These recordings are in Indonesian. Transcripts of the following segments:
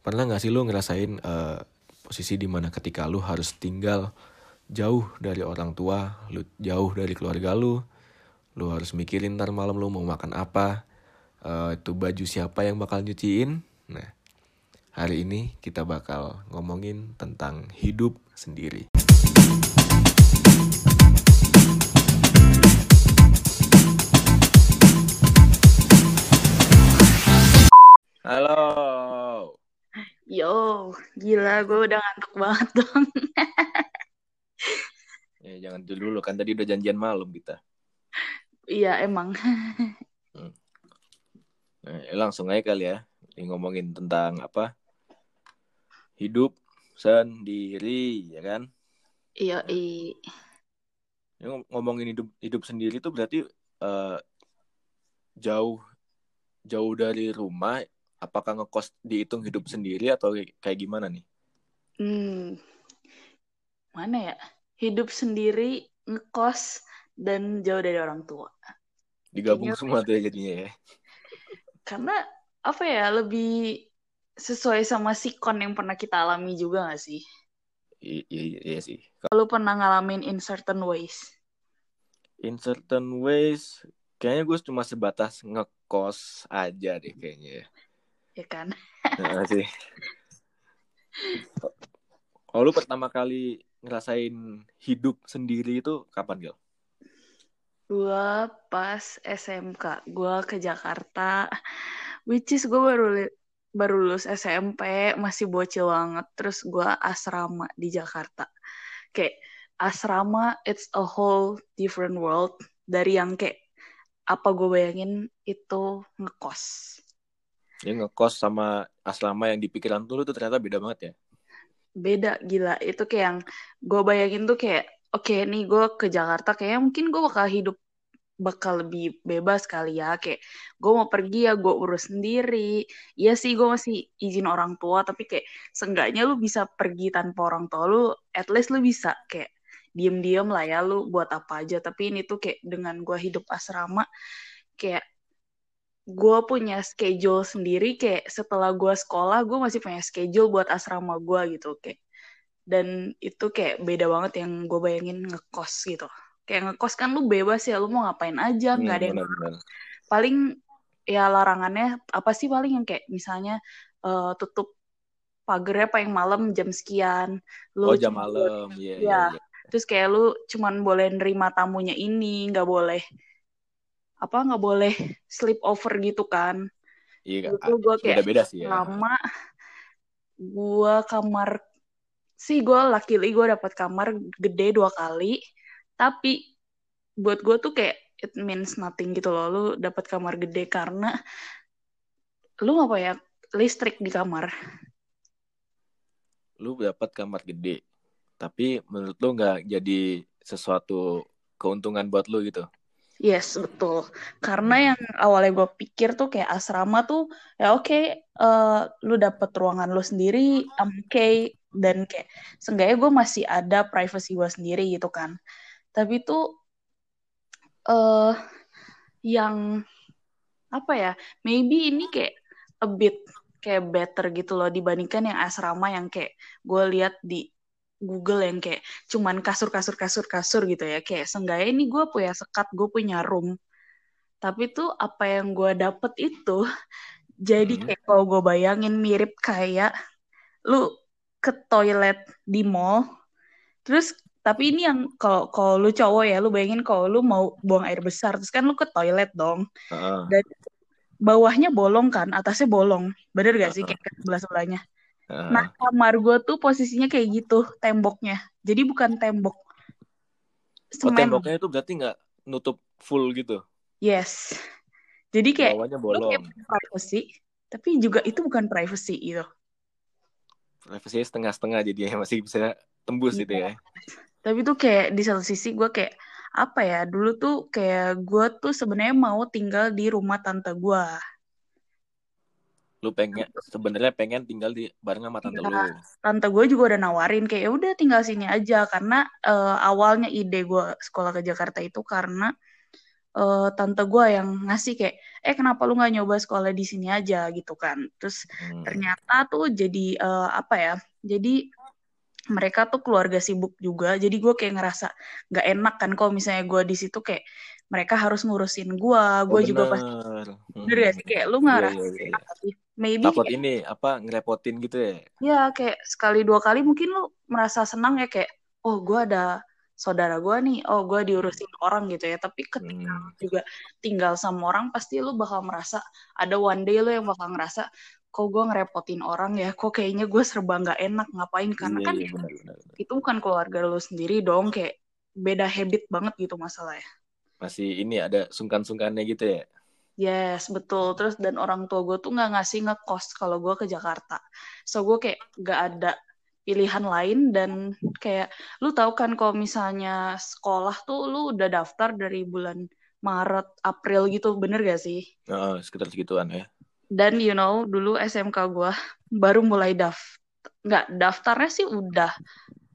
Pernah gak sih lu ngerasain uh, posisi di mana ketika lu harus tinggal jauh dari orang tua, lu jauh dari keluarga lu, lu harus mikirin ntar malam lu mau makan apa, uh, itu baju siapa yang bakal nyuciin. Nah, hari ini kita bakal ngomongin tentang hidup sendiri. Halo. Yo, gila gue udah ngantuk banget dong. ya jangan dulu kan tadi udah janjian malam kita. Iya emang. hmm. nah, langsung aja kali ya. Ini ngomongin tentang apa? Hidup sendiri, ya kan? Iya, iya. ngomongin hidup hidup sendiri tuh berarti uh, jauh jauh dari rumah apakah ngekos dihitung hidup sendiri atau kayak gimana nih? Hmm, mana ya? Hidup sendiri, ngekos, dan jauh dari orang tua. Digabung Kayaknya, semua tuh ya jadinya ya. Karena apa ya lebih sesuai sama sikon yang pernah kita alami juga gak sih? Iya, iya, iya sih. Kalau pernah ngalamin in certain ways? In certain ways, kayaknya gue cuma sebatas ngekos aja deh kayaknya. Ya ya kan? Nah, sih. Oh, lu pertama kali ngerasain hidup sendiri itu kapan, Gil? Gua pas SMK, gua ke Jakarta, which is gue baru baru lulus SMP, masih bocil banget, terus gua asrama di Jakarta. Kayak asrama, it's a whole different world dari yang kayak apa gue bayangin itu ngekos Ya ngekos sama asrama yang di pikiran tuh tuh ternyata beda banget ya. Beda gila. Itu kayak yang gue bayangin tuh kayak oke okay, nih gue ke Jakarta kayak mungkin gue bakal hidup bakal lebih bebas kali ya kayak gue mau pergi ya gue urus sendiri iya sih gue masih izin orang tua tapi kayak seenggaknya lu bisa pergi tanpa orang tua lu at least lu bisa kayak diem-diem lah ya lu buat apa aja tapi ini tuh kayak dengan gue hidup asrama kayak gue punya schedule sendiri kayak setelah gue sekolah gue masih punya schedule buat asrama gue gitu kayak dan itu kayak beda banget yang gue bayangin ngekos gitu kayak ngekos kan lu bebas ya lu mau ngapain aja nggak hmm, ada yang bener, bener. paling ya larangannya apa sih paling yang kayak misalnya uh, tutup pagernya paling malam jam sekian lu oh jam malam yeah, ya yeah, yeah. terus kayak lu cuman boleh nerima tamunya ini nggak boleh apa nggak boleh sleep over gitu kan. Iya itu gue kayak beda sih ya. lama gue kamar sih gue laki gue dapat kamar gede dua kali tapi buat gue tuh kayak it means nothing gitu loh lu dapat kamar gede karena lu apa ya listrik di kamar. Lu dapat kamar gede tapi menurut lu nggak jadi sesuatu keuntungan buat lu gitu Yes, betul. Karena yang awalnya gue pikir tuh kayak asrama tuh ya oke, okay, uh, eh, lu dapet ruangan lu sendiri, oke, okay, dan kayak seenggaknya gue masih ada privacy gue sendiri gitu kan. Tapi tuh uh, yang apa ya, maybe ini kayak a bit kayak better gitu loh dibandingkan yang asrama yang kayak gue lihat di Google yang kayak cuman kasur kasur kasur kasur gitu ya kayak seenggaknya ini gue punya sekat gue punya room tapi tuh apa yang gue dapet itu jadi hmm. kayak kalau gue bayangin mirip kayak lu ke toilet di mall terus tapi ini yang kalau kalau lu cowok ya lu bayangin kalau lu mau buang air besar terus kan lu ke toilet dong uh. dan bawahnya bolong kan atasnya bolong bener gak sih uh. kayak sebelah sebelahnya Nah, kamar gue tuh posisinya kayak gitu, temboknya. Jadi bukan tembok. Semen. Oh, temboknya itu berarti nggak nutup full gitu? Yes. Jadi kayak bawahnya bolong. Kayak privacy, tapi juga itu bukan privacy gitu. Privacy setengah-setengah jadi masih bisa tembus gitu ya. Tapi tuh kayak di satu sisi gue kayak apa ya dulu tuh kayak gue tuh sebenarnya mau tinggal di rumah tante gue lu pengen sebenarnya pengen tinggal di bareng sama tante ya, lu. tante gue juga udah nawarin kayak ya udah tinggal sini aja karena uh, awalnya ide gue sekolah ke Jakarta itu karena uh, tante gue yang ngasih kayak eh kenapa lu nggak nyoba sekolah di sini aja? gitu kan. Terus hmm. ternyata tuh jadi uh, apa ya jadi mereka tuh keluarga sibuk juga. Jadi gue kayak ngerasa nggak enak kan kalau misalnya gue di situ kayak mereka harus ngurusin gue gue oh, juga pasti hmm. bener gak sih kayak lu nggak yeah, yeah, yeah. maybe takut kayak, ini apa ngerepotin gitu ya ya kayak sekali dua kali mungkin lu merasa senang ya kayak oh gue ada saudara gue nih, oh gue diurusin orang gitu ya. Tapi ketika hmm. juga tinggal sama orang, pasti lu bakal merasa ada one day lu yang bakal ngerasa, kok gue ngerepotin orang ya, kok kayaknya gue serba nggak enak ngapain karena yeah, kan yeah, benar. itu bukan keluarga lu sendiri dong, kayak beda habit banget gitu masalahnya. Masih ini ada sungkan-sungkannya gitu ya? Yes, betul. Terus dan orang tua gue tuh nggak ngasih ngekos kalau gue ke Jakarta. So gue kayak gak ada pilihan lain dan kayak lu tahu kan kalau misalnya sekolah tuh lu udah daftar dari bulan Maret, April gitu, bener gak sih? Uh, sekitar segituan ya. Dan you know, dulu SMK gue baru mulai daftar, nggak daftarnya sih udah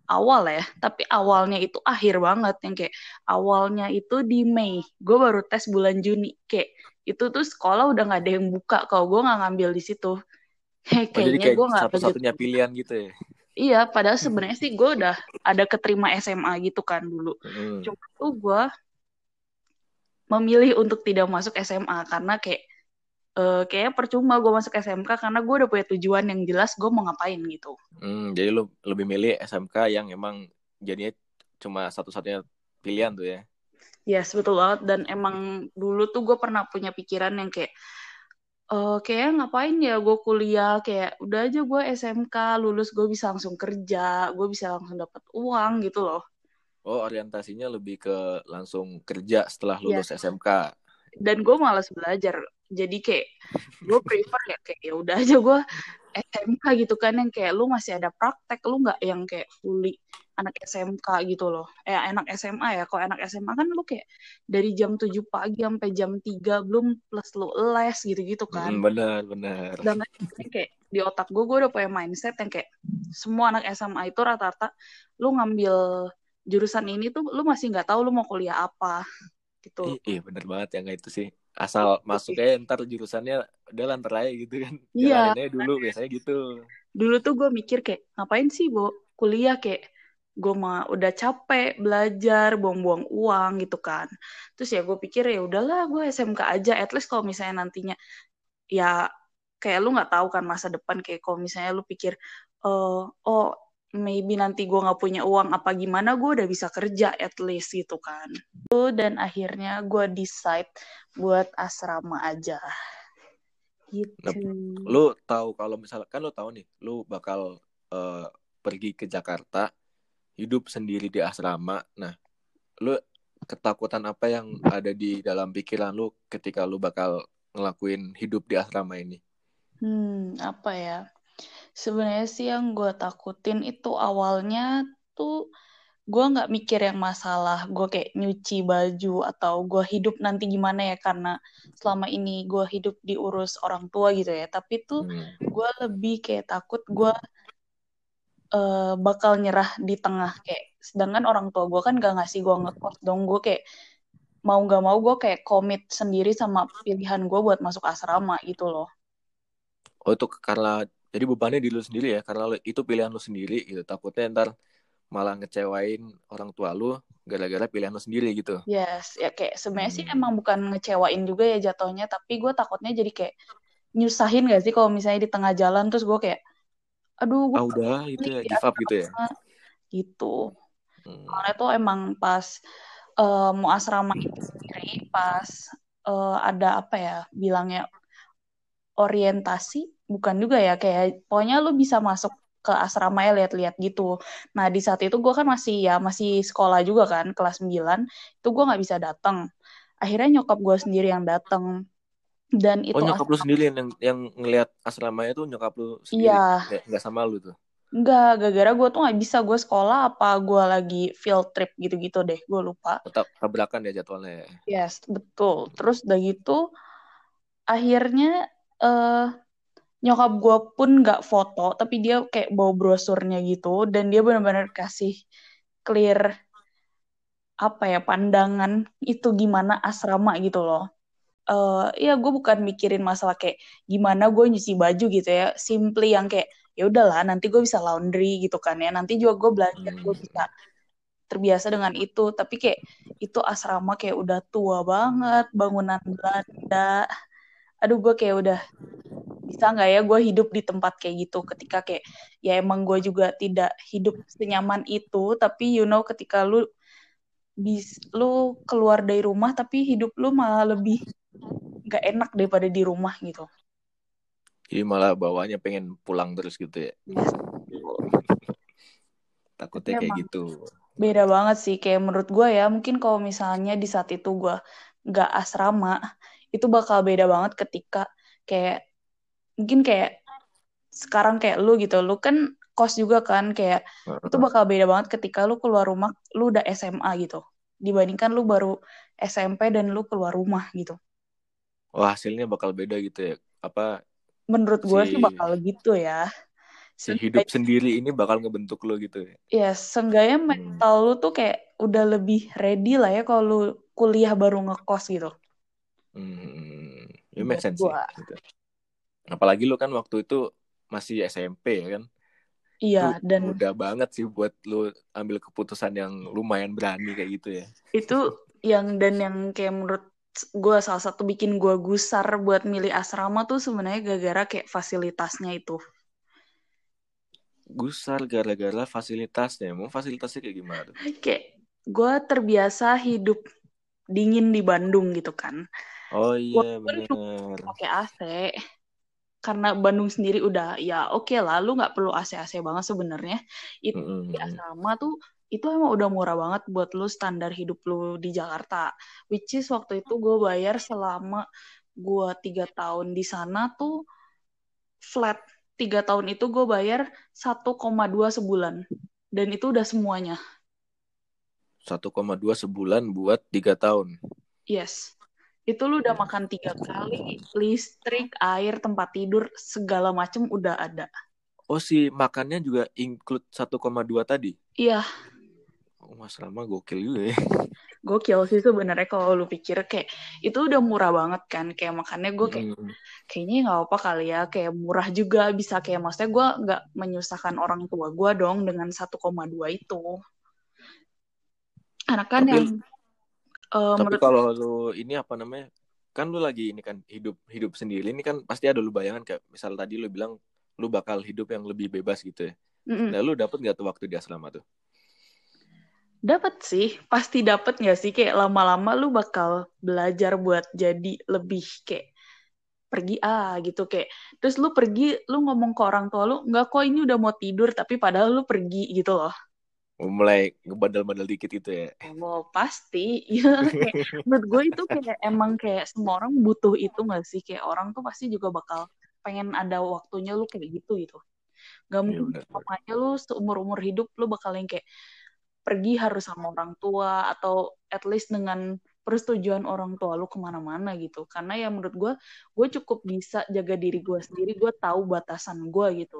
awal ya, tapi awalnya itu akhir banget yang kayak awalnya itu di Mei, gue baru tes bulan Juni, kayak itu tuh sekolah udah nggak ada yang buka kalau gue nggak ngambil di situ. Hey, kayaknya oh, kayak gue nggak satu-satunya pilihan gitu ya. Iya, padahal sebenarnya sih gue udah ada keterima SMA gitu kan dulu. Hmm. Cuma tuh gue memilih untuk tidak masuk SMA karena kayak uh, kayaknya percuma gue masuk SMK karena gue udah punya tujuan yang jelas gue mau ngapain gitu. Hmm, jadi lu lebih milih SMK yang emang jadinya cuma satu-satunya pilihan tuh ya? Yes, betul banget. Dan emang dulu tuh gue pernah punya pikiran yang kayak uh, kayak ngapain ya gue kuliah kayak udah aja gue SMK lulus gue bisa langsung kerja gue bisa langsung dapat uang gitu loh oh orientasinya lebih ke langsung kerja setelah iya. lulus yeah. SMK dan gue malas belajar jadi kayak gue prefer ya kayak ya udah aja gue SMK gitu kan yang kayak lu masih ada praktek lu nggak yang kayak fully anak SMK gitu loh. Eh anak SMA ya kalau anak SMA kan lu kayak dari jam 7 pagi sampai jam 3 belum plus lu les gitu-gitu kan. Hmm, benar benar. Dan kayak di otak gue gue udah punya mindset yang kayak semua anak SMA itu rata-rata lu ngambil jurusan ini tuh lu masih nggak tahu lu mau kuliah apa gitu. Iya bener banget yang itu sih. Asal masuk aja ntar jurusannya udah lantar aja gitu kan. Iya. Dulu biasanya gitu. Dulu tuh gue mikir kayak ngapain sih bu kuliah kayak gue mah udah capek belajar buang-buang uang gitu kan. Terus ya gue pikir ya udahlah gue SMK aja at least kalau misalnya nantinya ya kayak lu nggak tahu kan masa depan kayak kalau misalnya lu pikir uh, oh maybe nanti gue nggak punya uang apa gimana gue udah bisa kerja at least gitu kan. Dan akhirnya gue decide buat asrama aja. Gitu. Nah, lu tahu kalau misalkan kan lu tahu nih lu bakal uh, pergi ke Jakarta hidup sendiri di asrama. Nah lu ketakutan apa yang ada di dalam pikiran lu ketika lu bakal ngelakuin hidup di asrama ini? Hmm apa ya sebenarnya sih yang gue takutin itu awalnya tuh gue nggak mikir yang masalah gue kayak nyuci baju atau gue hidup nanti gimana ya karena selama ini gue hidup diurus orang tua gitu ya. Tapi tuh hmm. gue lebih kayak takut gue uh, bakal nyerah di tengah. Kayak sedangkan orang tua gue kan gak ngasih gue ngekos dong. Gue kayak mau gak mau gue kayak komit sendiri sama pilihan gue buat masuk asrama gitu loh. Oh itu karena jadi bebannya di lu sendiri ya karena lu, itu pilihan lu sendiri gitu takutnya ntar malah ngecewain orang tua lu gara-gara pilihan lu sendiri gitu yes ya kayak sebenarnya hmm. sih emang bukan ngecewain juga ya jatuhnya tapi gue takutnya jadi kayak nyusahin gak sih kalau misalnya di tengah jalan terus gue kayak aduh gue ah, udah gitu ya give up gitu ya gitu hmm. karena tuh emang pas uh, mau asrama itu sendiri pas uh, ada apa ya bilangnya orientasi bukan juga ya kayak pokoknya lu bisa masuk ke asrama ya lihat-lihat gitu. Nah di saat itu gue kan masih ya masih sekolah juga kan kelas 9 itu gue nggak bisa datang. Akhirnya nyokap gue sendiri yang datang dan itu. Oh nyokap lu sendiri yang yang ngelihat asramanya tuh nyokap lu sendiri iya. nggak sama lu tuh. Enggak, gara-gara gue tuh nggak bisa gue sekolah apa gue lagi field trip gitu-gitu deh, gue lupa. Tetap tabrakan ya jadwalnya. Ya? Yes, betul. Terus udah gitu, akhirnya uh, nyokap gue pun nggak foto tapi dia kayak bawa brosurnya gitu dan dia benar-benar kasih clear apa ya pandangan itu gimana asrama gitu loh. Uh, ya gue bukan mikirin masalah kayak gimana gue nyuci baju gitu ya, simply yang kayak ya udahlah nanti gue bisa laundry gitu kan ya, nanti juga gue belajar gue Hmm. bisa terbiasa dengan itu, tapi kayak itu asrama kayak udah tua banget, bangunan Belanda, aduh gue kayak udah bisa nggak ya gue hidup di tempat kayak gitu ketika kayak ya emang gue juga tidak hidup senyaman itu tapi you know ketika lu bis lu keluar dari rumah tapi hidup lu malah lebih nggak enak daripada di rumah gitu Jadi malah bawahnya pengen pulang terus gitu ya. yes. Takutnya kayak Emang. gitu. beda banget sih kayak menurut gue ya mungkin kalau misalnya di saat itu gue nggak asrama itu bakal beda banget ketika kayak mungkin kayak sekarang kayak lu gitu lu kan kos juga kan kayak itu bakal beda banget ketika lu keluar rumah lu udah SMA gitu dibandingkan lu baru SMP dan lu keluar rumah gitu Wah hasilnya bakal beda gitu ya. Apa menurut gue Si- sih bakal gitu ya si hidup sendiri ini bakal ngebentuk lo gitu ya. ya seenggaknya Hmm. mental lu tuh kayak udah lebih ready lah ya kalau lu kuliah baru ngekos gitu Hmm, ya make sense sih. gua. Gitu. Apalagi lu kan waktu itu masih SMP ya kan. iya Itu dan mudah banget sih buat lu ambil keputusan yang lumayan berani kayak gitu ya. itu yang dan yang kayak menurut gue salah satu bikin gue gusar buat milih asrama tuh sebenarnya gara-gara kayak fasilitasnya itu Gusar gara-gara fasilitasnya. Mau fasilitasnya kayak gimana tuh? kayak gue terbiasa hidup dingin di Bandung gitu kan Oh iya bener. pakai AC karena Bandung sendiri udah ya oke lah lu nggak perlu AC AC banget sebenarnya itu Mm-mm. di asrama tuh itu emang udah murah banget buat lu standar hidup lu di Jakarta which is waktu itu gue bayar selama gue tiga tahun di sana tuh flat tiga tahun itu gue bayar 1,2 sebulan dan itu udah semuanya 1,2 sebulan buat tiga tahun. yes itu lu udah makan tiga kali listrik air tempat tidur segala macem udah ada Oh si makannya juga include 1,2 tadi. iya Oh, Mas Rama gokil juga ya. gokil sih sebenarnya kalau lu pikir kayak itu udah murah banget kan kayak makannya gue kayak Mm. kayaknya nggak apa kali ya kayak murah juga bisa kayak maksudnya gue nggak menyusahkan orang tua gue dong dengan 1,2 itu karena kan Tapi- yang eh, Tapi menurut kalau lu ini apa namanya? Kan lu lagi ini kan hidup hidup sendiri ini kan pasti ada lu bayangan kayak misal tadi lu bilang lu bakal hidup yang lebih bebas gitu ya. Mm-mm. Nah, lu dapet nggak tuh waktu di asrama tuh? Dapat sih, pasti dapat nggak sih kayak lama-lama lu bakal belajar buat jadi lebih kayak pergi ah gitu kayak terus lu pergi lu ngomong ke orang tua lu nggak kok ini udah mau tidur tapi padahal lu pergi gitu loh Mulai ngebandel-bandel dikit gitu ya. oh pasti. Ya kayak menurut gue itu kayak emang kayak semua orang butuh itu nggak sih? Kayak orang tuh pasti juga bakal pengen ada waktunya lu kayak gitu gitu. Nggak Iya, mungkin selamanya lu seumur umur hidup lu bakal yang kayak pergi harus sama orang tua atau at least dengan persetujuan orang tua lu ke mana-mana gitu. Karena ya menurut gue gue cukup bisa jaga diri gue sendiri. Gue tahu batasan gue gitu.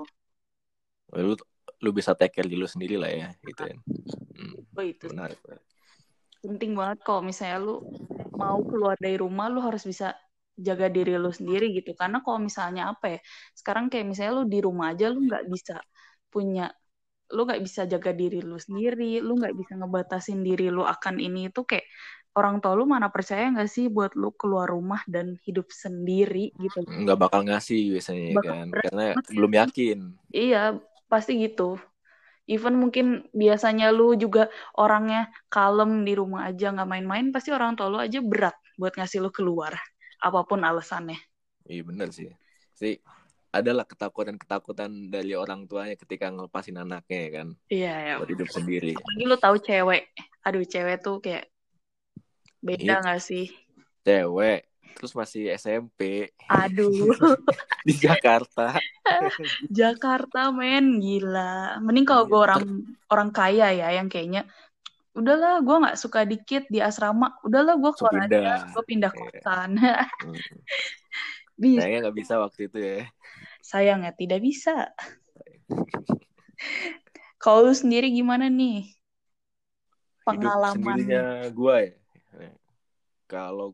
Lu lu bisa take care diri lu sendiri lah ya gitu kan. Hmm, gue itu menarik. penting banget kalau misalnya lu mau keluar dari rumah lu harus bisa jaga diri lu sendiri gitu karena kalau misalnya apa ya sekarang kayak misalnya lu di rumah aja lu nggak bisa punya lu nggak bisa jaga diri lu sendiri lu nggak bisa ngebatasin diri lu akan ini itu kayak orang tua lu mana percaya nggak sih buat lu keluar rumah dan hidup sendiri gitu Nggak bakal ngasih biasanya ya Bakal kan. Karena belum yakin. iya pasti gitu. Even mungkin biasanya lu juga orangnya kalem di rumah aja nggak main-main pasti orang tua lu aja berat buat ngasih lu keluar apa pun alasannya. Iya bener sih. Sih adalah ketakutan-ketakutan dari orang tuanya ketika ngelepasin anaknya ya kan? Iya ya. Buat hidup sendiri. apalagi lu tahu cewek. Aduh cewek tuh kayak beda Iya. nggak sih? Cewek terus masih SMP aduh. Di Jakarta. Jakarta men. Gila. Mending kalau Iya, gue orang orang kaya ya yang kayaknya udahlah gue nggak suka dikit di asrama. Udahlah gue keluar Pindah. aja gue pindah Iya. kosan. Hmm. bisa. Nggak bisa waktu itu ya. sayangnya tidak bisa. Kalau lu sendiri gimana nih? Pengalaman. sendirinya gue ya. Kalau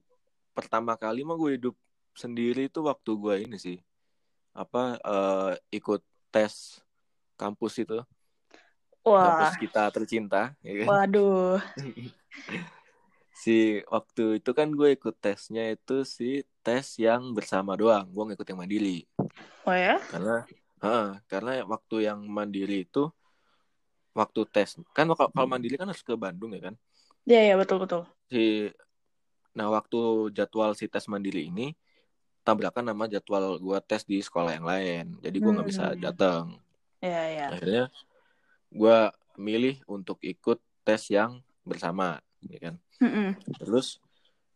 pertama kali mah gue hidup sendiri itu waktu gue ini sih. Apa uh, ikut tes kampus itu. Wah. kampus kita tercinta ya kan? waduh. Si waktu itu kan gue ikut tesnya itu si tes yang bersama doang. Gue nggak ikut yang mandiri. Oh ya? Karena uh, karena waktu yang mandiri itu waktu tes kan kalau kalau mandiri kan harus ke Bandung ya kan? Iya iya betul betul. Si nah waktu jadwal si tes mandiri ini tabrakan nama jadwal gue tes di sekolah yang lain. Jadi gue nggak bisa Hmm. datang iya iya. Akhirnya gue milih untuk ikut tes yang bersama ya kan? Mm-mm. terus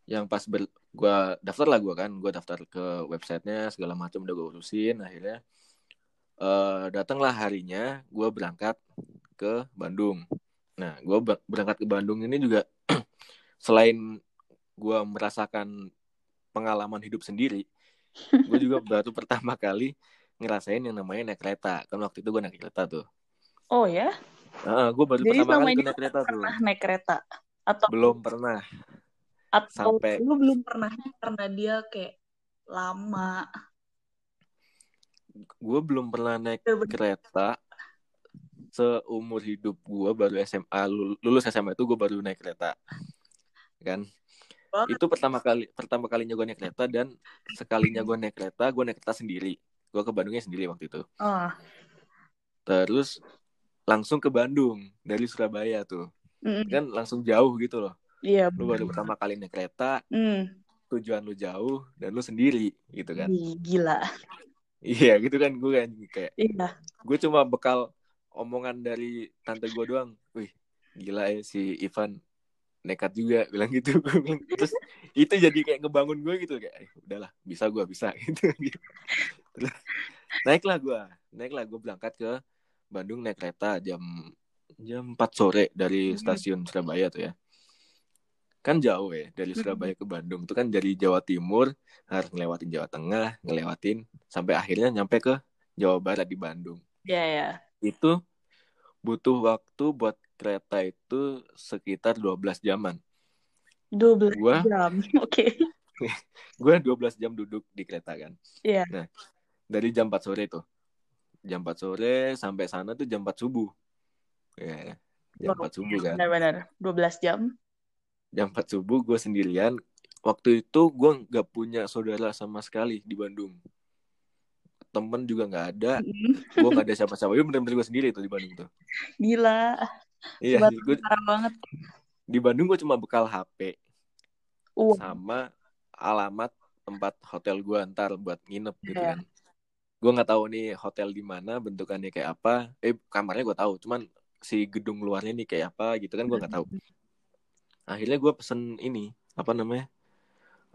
yang pas ber gue daftar lah gue kan gue daftar ke websitenya segala macam udah gue urusin. Akhirnya eh datanglah harinya gue berangkat ke Bandung. Nah gue berangkat ke Bandung ini juga selain gue merasakan pengalaman hidup sendiri gue juga baru pertama kali ngerasain yang namanya naik kereta. Kan waktu itu gue naik kereta tuh. Oh ya? Heeh, gue baru Jadi pertama kali gue naik kereta tuh. pernah naik kereta? Atau belum pernah. Atau sampai- lu belum pernah karena dia kayak lama? Gue belum pernah naik Bener-bener. kereta seumur hidup gue baru SMA lul- lulus SMA itu gue baru naik kereta kan Banget. itu pertama kali pertama kalinya gue naik kereta dan sekalinya gue naik kereta gue naik kereta sendiri. Gue ke Bandungnya sendiri waktu itu. Oh terus langsung ke Bandung dari Surabaya tuh. Mm-mm. kan langsung jauh gitu loh. Iya lu baru pertama kali naik kereta Hmm, tujuan lu jauh dan lu sendiri gitu kan. Gila. Iya gitu kan gue kan kayak iya. gue cuma bekal omongan dari tante gue doang. Wih gila ya si Ivan nekat juga bilang gitu. Terus itu jadi kayak ngebangun gue gitu kayak eh, udahlah bisa gue bisa. Gitu. Terus, naiklah gue naiklah gue berangkat ke Bandung naik kereta jam jam 4 sore dari Mhm. stasiun Surabaya tuh ya. Kan jauh ya dari Mhm. Surabaya ke Bandung itu kan dari Jawa Timur harus ngelewatin Jawa Tengah ngelewatin sampai akhirnya nyampe ke Jawa Barat di Bandung. Iya ya itu butuh waktu buat kereta itu sekitar 12 jaman. 12 Gua jam oke gue 12 jam duduk di kereta kan. Iya. Nah, dari jam 4 sore tuh. Jam 4 sore sampai sana tuh jam 4 subuh. Ya, jam Wow. 4 subuh kan. benar-benar 12 jam Jam 4 subuh gue sendirian. Waktu itu gue nggak punya saudara sama sekali di Bandung. Temen juga nggak ada. Mm. Gue nggak ada siapa-siapa. Itu bener-bener gue sendiri tuh di Bandung tuh. gila Iya, gue parah banget di Bandung gue cuma bekal HP. Uang. sama alamat tempat hotel gue ntar buat nginep gitu Iya. kan. Gue nggak tahu nih hotel di mana bentukannya kayak apa. Eh kamarnya gue tahu, cuman si gedung luarnya nih kayak apa gitu kan gue nggak tahu. Akhirnya gue pesen ini apa namanya?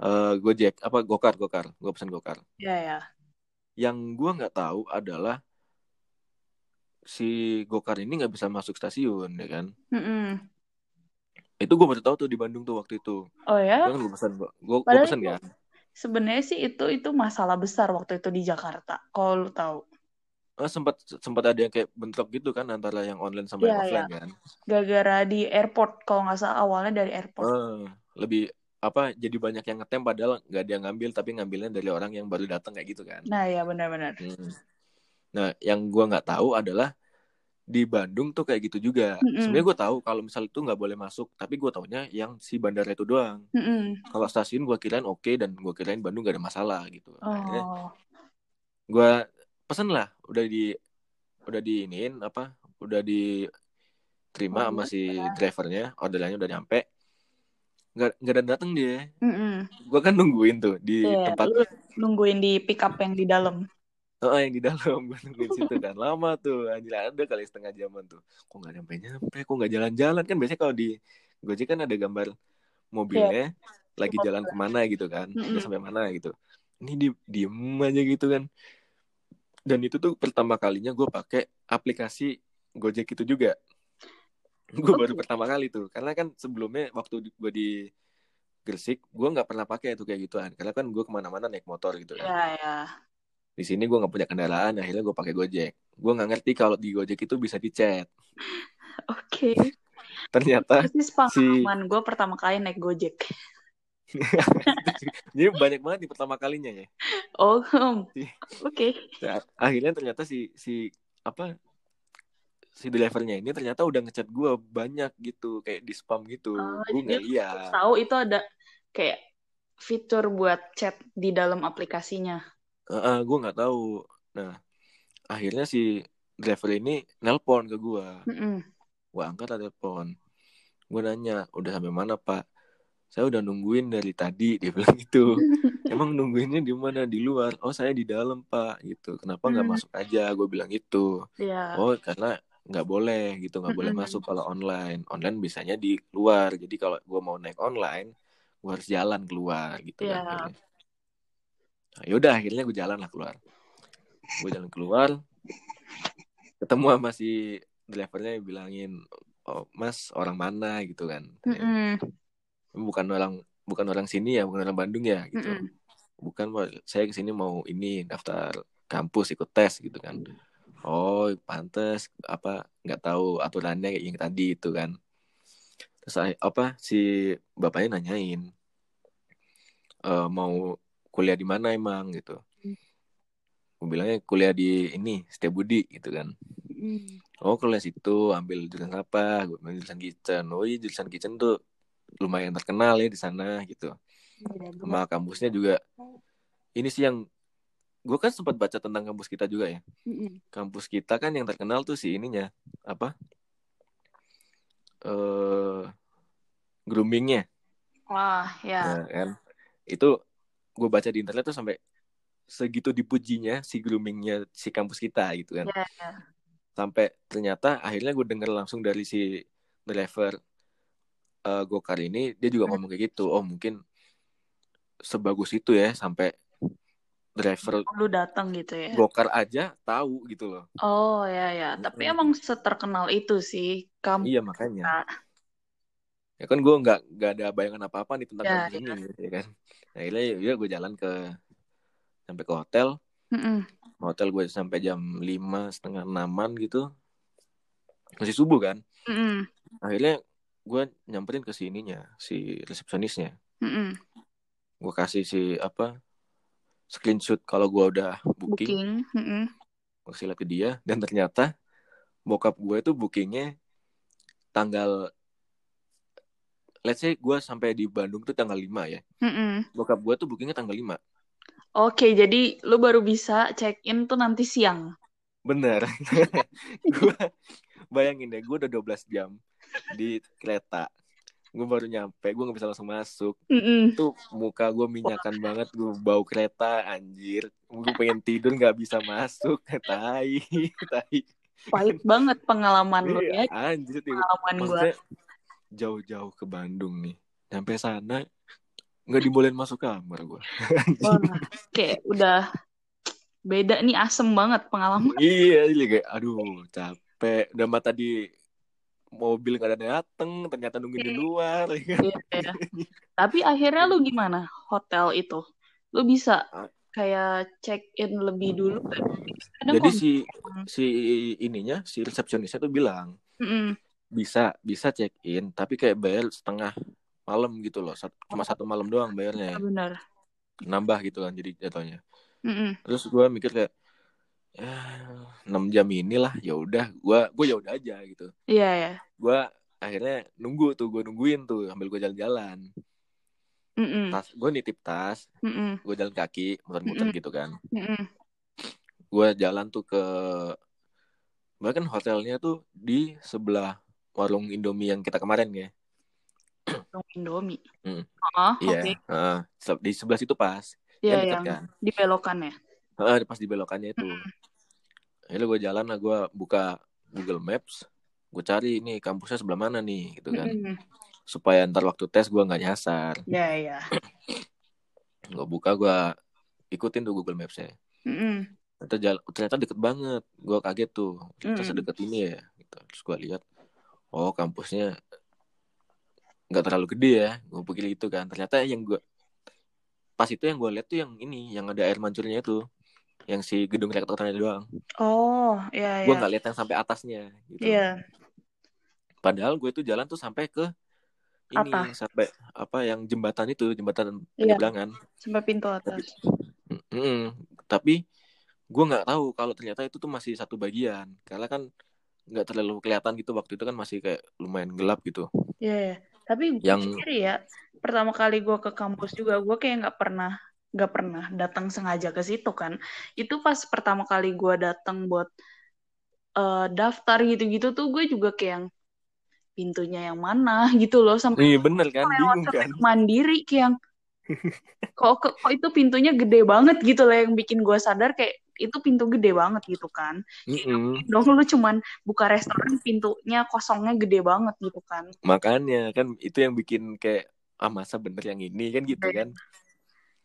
Eh Gojek apa Gokar Gokar. Gue pesen Gokar. Iya ya Yang gue nggak tahu adalah si Gokar ini nggak bisa masuk stasiun ya kan. Mm-mm. Itu gue baru tahu tuh di Bandung tuh waktu itu. oh ya Gue kan gue pesen gue gue itu- kan. sebenarnya sih itu itu masalah besar waktu itu di Jakarta kalau lu tahu Eh, sempat sempat ada yang kayak bentrok gitu kan antara yang online sama yang Iya, offline kan. gara-gara di airport kalau nggak salah awalnya dari airport Eh, lebih apa jadi banyak yang ngetem padahal nggak yang ngambil tapi ngambilnya dari orang yang baru datang kayak gitu kan. nah ya benar-benar Hmm. Nah, yang gua nggak tahu adalah di Bandung tuh kayak gitu juga. Mm-mm. Sebenarnya gue tahu kalau misal itu nggak boleh masuk, tapi gue taunya yang si bandara itu doang. Mm-mm. Kalau stasiun gue kirain oke dan gue kirain Bandung gak ada masalah gitu. Akhirnya oh gue pesen lah, udah di udah diinin apa, udah diterima sama si drivernya, orderannya udah nyampe. Nggak ada datang dia. Mm-mm. Gue kan nungguin tuh di Iya, tempat lu nungguin di pick up yang di dalam Oh, yang di dalam. Gue nungguin situ kan. Lama tuh anjir. Ada kali setengah jaman tuh. Kok nggak nyampe nyampe? Kok nggak jalan-jalan? Kan biasanya kalau di Gojek kan ada gambar mobilnya lagi jalan ke mana gitu kan? Mm-mm. udah sampai mana gitu. Ini di diem aja gitu kan. Dan itu tuh pertama kalinya gue pakai aplikasi Gojek itu juga. Gue baru pertama kali tuh. Karena kan sebelumnya waktu gue di Gresik gue nggak pernah pakai tuh kayak gituan. Karena kan gue ke mana-mana naik motor gitu kan. Ya ya di sini gue nggak punya kendaraan akhirnya gue pakai Gojek. Gue nggak ngerti kalau di Gojek itu bisa di chat oke. Ternyata Persis pengalaman gue pertama kali naik Gojek. jadi banyak banget di pertama kalinya ya? Oh, oke. Si- Nah, akhirnya ternyata si si apa si drivernya ini ternyata udah ngechat gue banyak gitu kayak di spam gitu. Oh, gue nggak lihat Tahu itu ada kayak fitur buat chat di dalam aplikasinya. Gue nggak tahu. Nah akhirnya si driver ini nelpon ke gue Mm-mm. gue angkat lah telepon. Gue nanya udah sampai mana pak? Saya udah nungguin dari tadi dia bilang gitu. Emang nungguinnya di mana? Di luar. Oh saya di dalam pak gitu. Kenapa nggak Hmm. masuk aja? Gue bilang gitu. Iya. oh karena nggak boleh gitu. Nggak boleh Mm-mm. masuk kalau online. Online bisanya di luar. Jadi kalau gue mau naik online gue harus jalan keluar gitu Iya. kan akhirnya. Nah, yaudah akhirnya gue jalan lah keluar gue jalan keluar ketemu sama si drivernya bilangin oh mas orang mana gitu kan Mm-mm. bukan orang bukan orang sini ya bukan orang Bandung ya gitu Mm-mm. bukan Pak. saya ke sini mau ini daftar kampus ikut tes gitu kan oh pantes apa nggak tahu aturannya kayak yang tadi itu kan terus saya- apa si bapaknya nanyain "Eh, mau kuliah di mana emang gitu Hmm. gue bilangnya kuliah di ini Setiabudi gitu kan Mm. oh kuliah situ ambil jurusan apa gue ambil jurusan kitchen oh iya jurusan kitchen tuh lumayan terkenal ya di sana gitu Iya, benar. sama kampusnya juga ini sih yang gue kan sempat baca tentang kampus kita juga ya Mm-mm. kampus kita kan yang terkenal tuh si ininya apa eh groomingnya Wah, ya. Nah, kan itu gue baca di internet tuh sampai segitu dipujinya si groomingnya si kampus kita gitu kan ya. sampai ternyata akhirnya gue denger langsung dari si driver eh, gokar ini dia juga Hmm. ngomong kayak gitu oh mungkin sebagus itu ya sampai driver Lu datang gitu ya. gokar aja tahu gitu loh Oh, ya, ya. Tapi Mm-mm. emang seterkenal itu sih. Kamu iya makanya ya kan gue nggak nggak ada bayangan apa apa nih tentang Ya, kampus ini ya kan nah, akhirnya ya gue jalan ke sampai ke hotel Mm-mm. hotel gue sampai jam lima setengah enaman gitu masih subuh kan Mm-mm. akhirnya gue nyamperin ke sininya si resepsionisnya Mm-mm. gue kasih si apa screenshot kalau gue udah booking, Booking. Mm-mm. gue kasih lihat ke dia dan ternyata bokap gue tuh bookingnya tanggal let's say gue sampai di Bandung tuh tanggal 5 ya Mm-mm. bokap gue tuh bookingnya tanggal 5 Oke, jadi lu baru bisa check in tuh nanti siang. bener gue bayangin deh gue udah 12 jam di kereta gue baru nyampe gue nggak bisa langsung masuk Mm-mm. tuh muka gue minyakan banget gue bau kereta anjir gue pengen tidur nggak bisa masuk tai tai Pahit banget pengalaman lu Iya, ya. anjir. Pengalaman gua. Jauh-jauh ke Bandung nih sampai sana nggak dibolehin masuk kamar gue Wah, kayak udah beda nih asem banget pengalaman. iya kayak aduh capek udah mah tadi mobil gak ada dateng ternyata nungguin di luar ya kan? Iya, iya. Tapi akhirnya lu gimana hotel itu? Lu bisa kayak check in lebih dulu kan? Kadang jadi si si ininya si resepsionisnya tuh bilang Mm-mm. Bisa bisa check in tapi kayak bayar setengah malam gitu loh cuma satu malam doang Ya, bayarnya benar. nambah gitu kan jadi jatuhnya Mm-mm. terus gue mikir kayak ya enam jam inilah ya udah gue gue ya udah aja gitu Iya ya. gue akhirnya nunggu tuh gue nungguin tuh sambil gue jalan-jalan Mm-mm. tas gue nitip tas gue jalan kaki muter-muter Mm-mm. gitu kan gue jalan tuh ke bahkan hotelnya tuh di sebelah warung Indomie yang kita kemarin ya Dong Indomie. Mm. Oh, iya oke. heeh. Se- di sebelah situ pas Iya Kan dekat yang kan di belokan ya. Heeh, pas di belokannya itu akhirnya gue jalan lah gue buka Google Maps gue cari ini kampusnya sebelah mana nih gitu kan Mm-mm. supaya ntar waktu tes gue nggak nyasar Iya iya. gue buka gue ikutin tuh Google Maps-nya Mm-mm. ternyata ternyata deket banget gue kaget tuh ternyata Mm. sedekat ini ya gitu. terus gue lihat oh kampusnya nggak terlalu gede ya gue pikir itu kan ternyata yang gue pas itu yang gue lihat tuh yang ini yang ada air mancurnya itu yang si gedung rektoratnya doang Oh, iya gue iya. nggak lihat yang sampai atasnya gitu Iya. padahal gue tuh jalan tuh sampai ke ini Apa? sampai apa yang jembatan itu jembatan Iya. penyeberangan Sampai pintu atas. Mm-mm. tapi gue nggak tahu kalau ternyata itu tuh masih satu bagian karena kan nggak terlalu kelihatan gitu waktu itu kan masih kayak lumayan gelap gitu Iya, iya. Tapi gue Yang- sendiri ya, pertama kali gue ke kampus juga, gue kayak nggak pernah nggak pernah datang sengaja ke situ kan. Itu pas pertama kali gue datang buat eh, daftar gitu-gitu tuh gue juga kayak yang pintunya yang mana gitu loh sampai Iya bener kan, lewat bingung kan. mandiri kayak yang kok, kok kok itu pintunya gede banget gitu loh yang bikin gue sadar kayak itu pintu gede banget gitu kan. Mm-mm. Dong lu cuman buka restoran pintunya kosongnya gede banget gitu kan. Makanya kan itu yang bikin kayak ah masa bener yang ini kan gitu kan.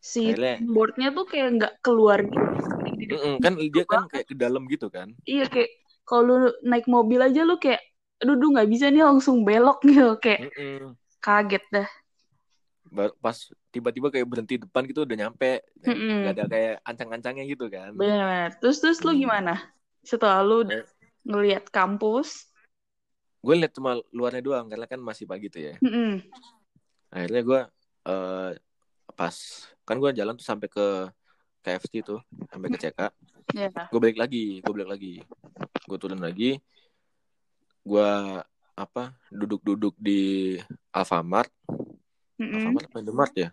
Si Akhirnya- boardnya tuh kayak nggak keluar gitu. Mm-mm, kan dia kan kayak ke dalam gitu kan. Iya kayak kalau lu naik mobil aja lu kayak aduh duh, nggak bisa nih langsung belok gitu kayak Mm-mm. kaget dah. Pas tiba-tiba kayak berhenti depan gitu udah nyampe. Mm-mm. Gak ada kayak ancang-ancangnya gitu kan. Benar-benar. Terus terus lu Hmm. gimana? Setelah lu Eh. ngelihat kampus, Gue liat cuma luarnya doang karena kan masih pagi tuh ya. mm-mm. Akhirnya gue eh pas kan gue jalan tuh sampai ke KFC tuh sampai ke CK. ya gue balik lagi gue balik lagi gue turun lagi gue apa duduk-duduk di Alfamart Mm-mm. Alfamart apa Indomaret ya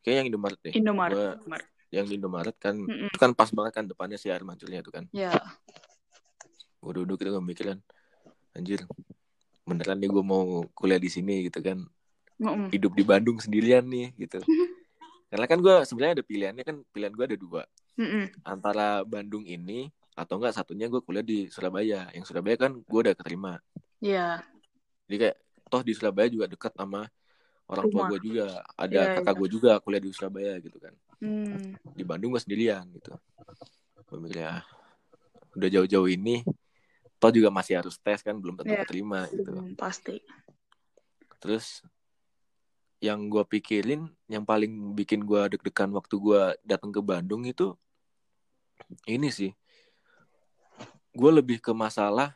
kayak yang Indomaret deh Indomaret. Gua- Indomaret. yang Indomaret kan Mm-mm. itu kan pas banget kan depannya si air mancurnya itu kan Ya. gue duduk itu gue mikirin anjir beneran nih gue mau kuliah di sini gitu kan Mm-mm. hidup di Bandung sendirian nih gitu karena kan gue sebenarnya ada pilihannya kan pilihan gue ada dua Mm-mm. antara Bandung ini atau enggak satunya gue kuliah di Surabaya yang Surabaya kan gue udah keterima Ya. Jadi kayak toh di Surabaya juga dekat sama orang tua gue juga. Ada Iya, kakak iya. gue juga kuliah di Surabaya gitu kan. Hmm. Di Bandung gue sendirian gitu. Mikir ya udah jauh-jauh ini toh juga masih harus tes kan belum tentu Iya. keterima gitu. Hmm, pasti. Terus yang gue pikirin yang paling bikin gue deg-degan waktu gue datang ke Bandung itu ini sih gue lebih ke masalah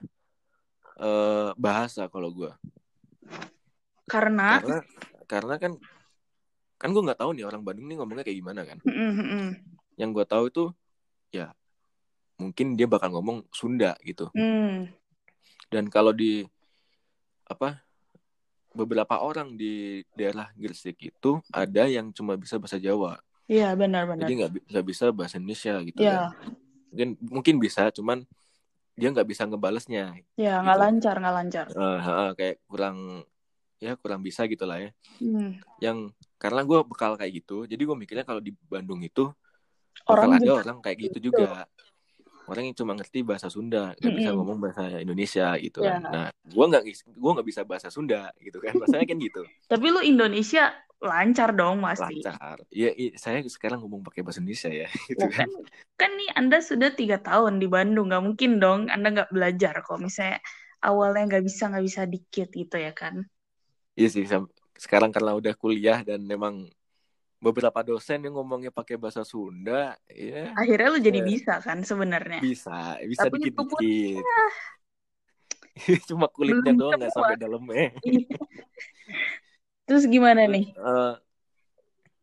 eh, bahasa kalau gue Karena karena karena kan kan gue nggak tahu nih orang Bandung nih ngomongnya kayak gimana kan mm-mm. yang gue tahu itu ya mungkin dia bakal ngomong Sunda gitu Hmm. dan kalau di apa beberapa orang di daerah Gresik itu ada yang cuma bisa bahasa Jawa Iya, benar-benar. jadi nggak bi- nggak bisa bahasa Indonesia gitu Ya, kan mungkin mungkin bisa cuman dia nggak bisa ngebalesnya ya nggak Gitu. lancar, nggak lancar. Eh, heeh, kayak kurang ya kurang bisa gitu lah ya Hmm. yang karena gue bekal kayak gitu jadi gue mikirnya kalau di Bandung itu Orang bakal ada orang kayak gitu juga orang yang cuma ngerti bahasa Sunda nggak bisa Mm-mm. ngomong bahasa Indonesia gitu Ya. kan nah gue nggak gue nggak bisa bahasa Sunda gitu kan rasanya kan gitu Tapi lu Indonesia lancar dong pasti. lancar ya saya sekarang ngomong pakai bahasa Indonesia ya gitu kan kan, kan nih Anda sudah tiga tahun di Bandung, nggak mungkin dong Anda nggak belajar kok. Misalnya awalnya nggak bisa nggak bisa dikit gitu ya kan? Iya sih sekarang karena udah kuliah dan memang beberapa dosen yang ngomongnya pakai bahasa Sunda ya Akhirnya lu jadi Ya. bisa kan sebenarnya. bisa bisa dikit-dikit cuma kulitnya belum doang nggak sampai dalamnya Iya. Terus gimana nih? Eh,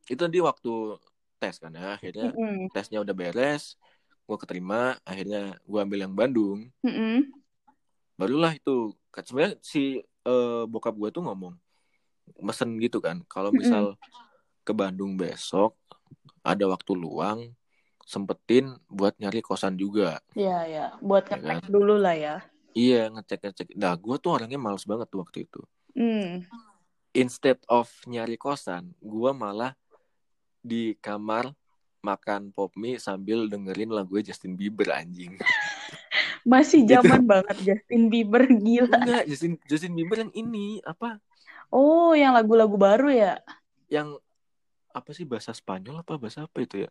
itu di waktu tes kan ya akhirnya Mm-mm. tesnya udah beres gue keterima akhirnya gue ambil yang Bandung Mm-mm. barulah itu kan sebenarnya si eh, bokap gue tuh ngomong mesen gitu kan kalau misal ke Bandung besok ada waktu luang sempetin buat nyari kosan juga Ya ya, buat Ya ngetek kan? dulu lah ya. iya ngecek ngecek nah gue tuh orangnya males banget tuh waktu itu Hmm. instead of nyari kosan gue malah di kamar makan pop mie sambil dengerin lagu Justin Bieber anjing Masih Itu- zaman banget Justin Bieber gila. enggak Justin Justin Bieber yang ini apa Oh, yang lagu-lagu baru ya? yang apa sih bahasa Spanyol apa bahasa apa itu ya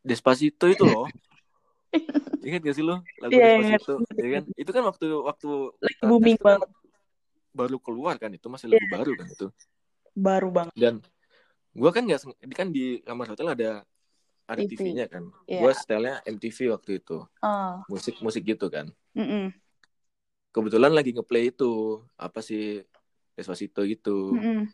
Despacito itu loh ingat gak sih lo lagu Iya, ingat. Despacito ya kan itu kan waktu waktu kita booming kan banget. baru keluar kan itu masih Iya. lagu baru kan itu Baru banget. dan gua kan nggak kan di kamar hotel ada ada TV. TV-nya kan Iya. gua setelnya MTV waktu itu Ah, musik musik gitu kan mm-mm. kebetulan lagi ngeplay itu apa sih Despacito gitu Mm-mm.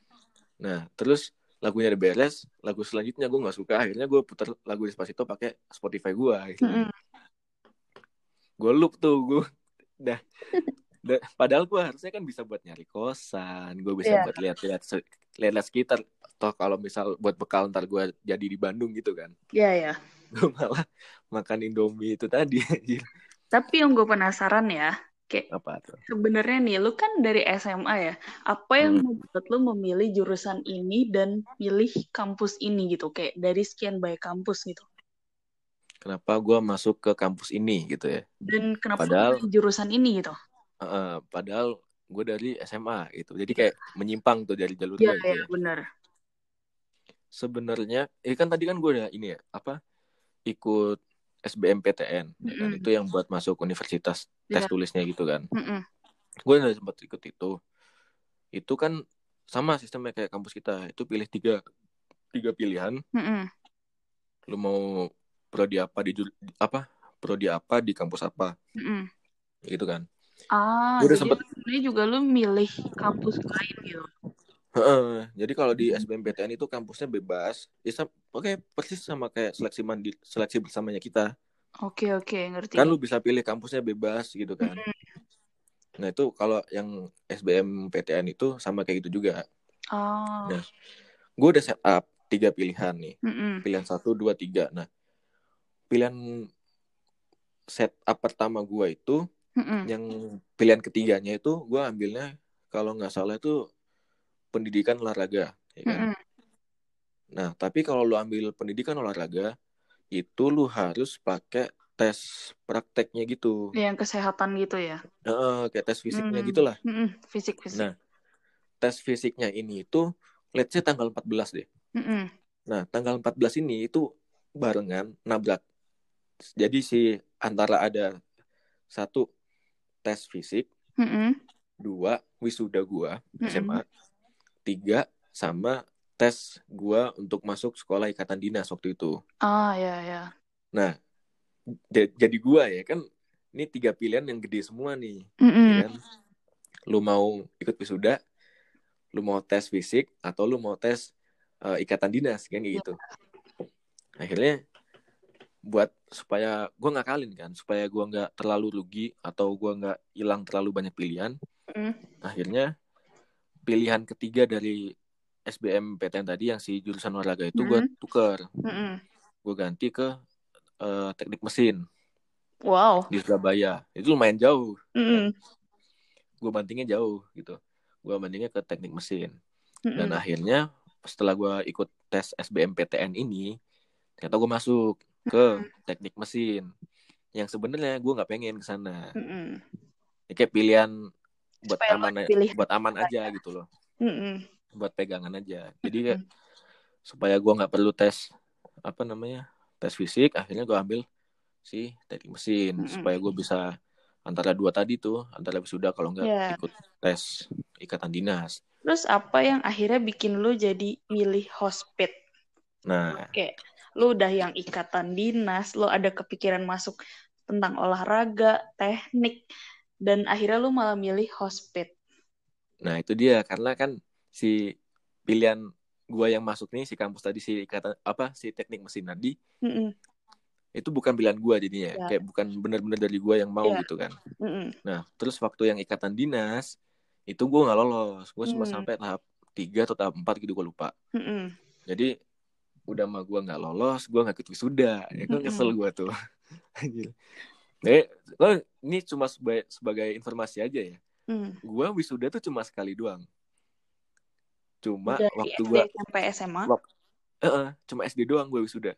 nah terus lagunya udah beres lagu selanjutnya gue nggak suka akhirnya gue putar lagu Despacito pakai Spotify gue gitu. Mm-mm. gue loop tuh gue dah da- padahal gue harusnya kan bisa buat nyari kosan gue bisa Iya. buat lihat-lihat lihat-lihat sekitar toh kalau misal buat bekal ntar gue jadi di Bandung gitu kan Iya ya. gue malah makan Indomie itu tadi. Tapi yang gue penasaran ya, kayak apa tuh sebenarnya nih, lu kan dari SMA ya. Apa yang Hmm. membuat lu memilih jurusan ini dan pilih kampus ini gitu? Kayak dari sekian banyak kampus gitu. kenapa gue masuk ke kampus ini gitu ya Dan kenapa Padahal- jurusan ini gitu? Heeh, padahal gue dari SMA gitu. Jadi kayak menyimpang tuh dari jalur Iya, gue gitu iya, ya benar. sebenarnya eh kan tadi kan gue udah ini ya apa ikut SBMPTN ya kan. Itu yang buat masuk universitas tes Iya. tulisnya gitu kan. Mm-mm. gue udah sempat ikut itu. Itu kan sama sistemnya kayak kampus kita. Itu pilih tiga tiga pilihan. Mm-mm. lu mau prodi apa di jur- apa prodi apa di kampus apa. Mm-mm. gitu kan Ah, Gua udah jadi sempet- sebenarnya juga lu milih kampus lain gitu. Heeh, jadi kalau di. SBMPTN itu kampusnya bebas ya oke persis sama kayak seleksi mandi seleksi bersamanya kita Oke, oke, ngerti. kan lu bisa pilih kampusnya bebas gitu kan nah itu kalau yang SBMPTN itu sama kayak gitu juga Ah, Nah. gue udah set up tiga pilihan nih mm-mm. pilihan satu dua tiga nah pilihan setup pertama gue itu Mm-mm. yang pilihan ketiganya itu gue ambilnya kalau nggak salah itu pendidikan olahraga ya kan Mm-mm. nah tapi kalau lu ambil pendidikan olahraga itu lu harus pakai tes prakteknya gitu Yang kesehatan gitu ya. Heeh, kayak tes fisiknya Hmm. gitulah. Fisik, fisik. nah tes fisiknya ini itu let's say tanggal 14 deh Mm-mm. nah tanggal 14 ini itu barengan nabrak jadi si antara ada satu tes fisik Mm-mm. dua wisuda gua Mm-mm. SMA tiga sama tes gua untuk masuk sekolah ikatan dinas waktu itu Ah, ya, ya. nah jadi gua ya kan ini tiga pilihan yang gede semua nih Mm-mm. ya kan lu mau ikut wisuda lu mau tes fisik atau lu mau tes eh, ikatan dinas kan kayak gitu akhirnya buat supaya gua ngakalin kan supaya gua nggak terlalu rugi atau gua nggak hilang terlalu banyak pilihan Mm. akhirnya pilihan ketiga dari SBMPTN tadi yang si jurusan olahraga itu gue Mm-mm. tuker Mm-mm. gue ganti ke eh, teknik mesin Wow. di Surabaya itu lumayan jauh Mm-mm. gue bandingnya jauh gitu gue bandingnya ke teknik mesin dan Mm-mm. akhirnya setelah gue ikut tes SBMPTN ini ternyata gue masuk ke teknik mesin yang sebenarnya gue nggak pengen ke sana Mm-mm. Ya, kayak pilihan buat Supaya aman lo pilih. buat aman aja gitu loh Mm-mm. buat pegangan aja jadi Mm-mm. supaya gua nggak perlu tes apa namanya tes fisik akhirnya gua ambil si teknik mesin Mm-mm. supaya gue bisa antara dua tadi tuh antara wisuda kalau nggak Iya. ikut tes ikatan dinas Terus apa yang akhirnya bikin lu jadi milih hospit? nah Kayak lu udah yang ikatan dinas, lu ada kepikiran masuk tentang olahraga, teknik, dan akhirnya lu malah milih hospit. nah itu dia karena kan si pilihan gua yang masuk nih si kampus tadi si ikatan apa si teknik mesin tadi Mm-mm. itu bukan pilihan gua jadinya Iya. kayak bukan benar-benar dari gua yang mau Iya. gitu kan Mm-mm. Nah, terus waktu yang ikatan dinas itu gue nggak lolos, gue cuma Hmm. sampai tahap tiga atau tahap empat gitu gue lupa. Mm-mm. Jadi udah mah gue nggak lolos, gue nggak ikut wisuda, ya kan kesel gue tuh. Eh, lo ini cuma sebagai, sebagai informasi aja ya. Mm. Gue wisuda tuh cuma sekali doang. Cuma Dari waktu gue, SMP, SMA. cuma SD doang gue wisuda.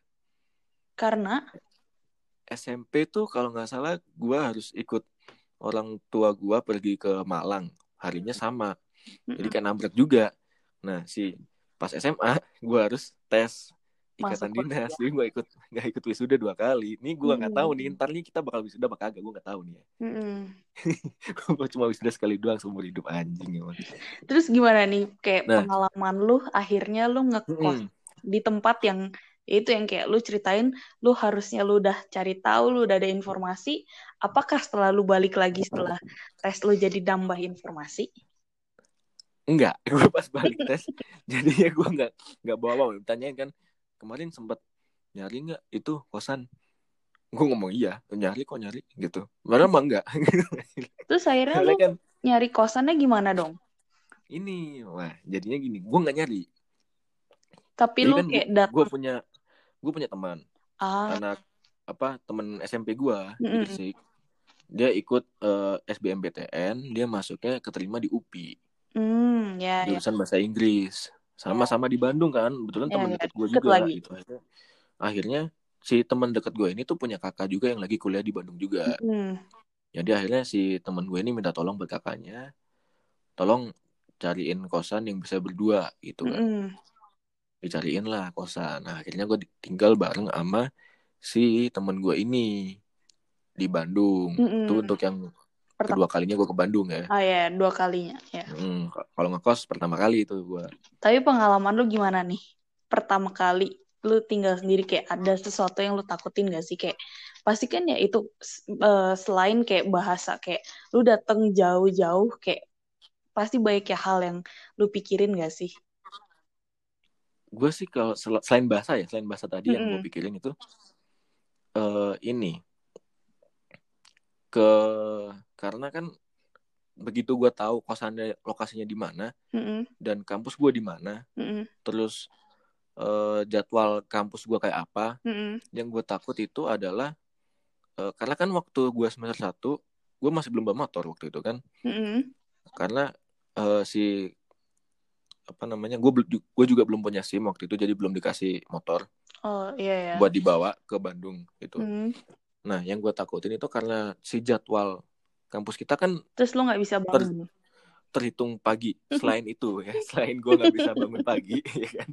Karena SMP tuh kalau nggak salah gue harus ikut orang tua gue pergi ke Malang harinya sama jadi kan nabrak juga nah si pas SMA gue harus tes ikatan Masuk dinas jadi gue ikut nggak ikut wisuda dua kali ini gue nggak tahu nih Hmm. ntar nih kita bakal wisuda apa kagak gue nggak tahu nih ya mm-mm. gue cuma wisuda sekali doang seumur hidup anjing emang Terus gimana nih kayak Nah. pengalaman lu akhirnya lu ngekos Mm-mm. di tempat yang itu yang kayak lu ceritain lu harusnya lu udah cari tahu lu udah ada informasi apakah setelah lu balik lagi setelah tes lu jadi nambah informasi enggak gue pas balik tes jadinya gue nggak nggak bawa bawa tanyain kan kemarin sempat nyari nggak itu kosan? Gue ngomong iya nyari kok nyari gitu. Padahal mah enggak terus akhirnya lu kan nyari kosannya gimana dong? Ini wah jadinya gini gue nggak nyari. Tapi Jadi lu kan kayak gue datang. punya gue punya teman. Ah. Anak apa temen SMP gue di Mm-mm. Gresik. Dia ikut eh, SBMPTN dia masuknya keterima di UPI hmm ya ya. Jurusan bahasa Inggris. Sama-sama di Bandung kan. Betulan Ya, teman ya, dekat gue juga lagi. gitu akhirnya, akhirnya si teman dekat gue ini tuh punya kakak juga yang lagi kuliah di Bandung juga. Hmm. jadi akhirnya si teman gue ini minta tolong buat kakaknya tolong cariin kosan yang bisa berdua gitu kan. Mm-mm. dicariin lah kosan. Nah akhirnya gue tinggal bareng sama si temen gue ini di Bandung. Mm-mm. itu untuk yang Pertama. kedua kalinya gue ke Bandung ya. Ah ya dua kalinya ya. Hmm, kalau ngekos pertama kali itu gue Tapi pengalaman lu gimana nih? Pertama kali lu tinggal sendiri kayak ada sesuatu yang lu takutin gak sih? Kayak pasti kan ya itu eh, selain kayak bahasa kayak lu dateng jauh-jauh kayak pasti banyak ya hal yang lu pikirin gak sih? gue sih kalau sel- selain bahasa ya selain bahasa tadi yang gue pikirin itu eh ini. Ke karena kan begitu gue tahu kosannya lokasinya di mana Mm-mm, dan kampus gue di mana mm-mm, terus eh, jadwal kampus gue kayak apa mm-mm, yang gue takut itu adalah eh, karena kan waktu gue semester satu gue masih belum bawa motor waktu itu kan mm-mm. karena eh, si apa namanya gue gue juga belum punya sim waktu itu jadi belum dikasih motor Oh iya ya. buat dibawa ke Bandung gitu Mm. nah yang gue takutin itu karena si jadwal kampus kita kan Terus lu nggak bisa bangun. terhitung pagi selain itu ya selain gue nggak bisa bangun pagi ya kan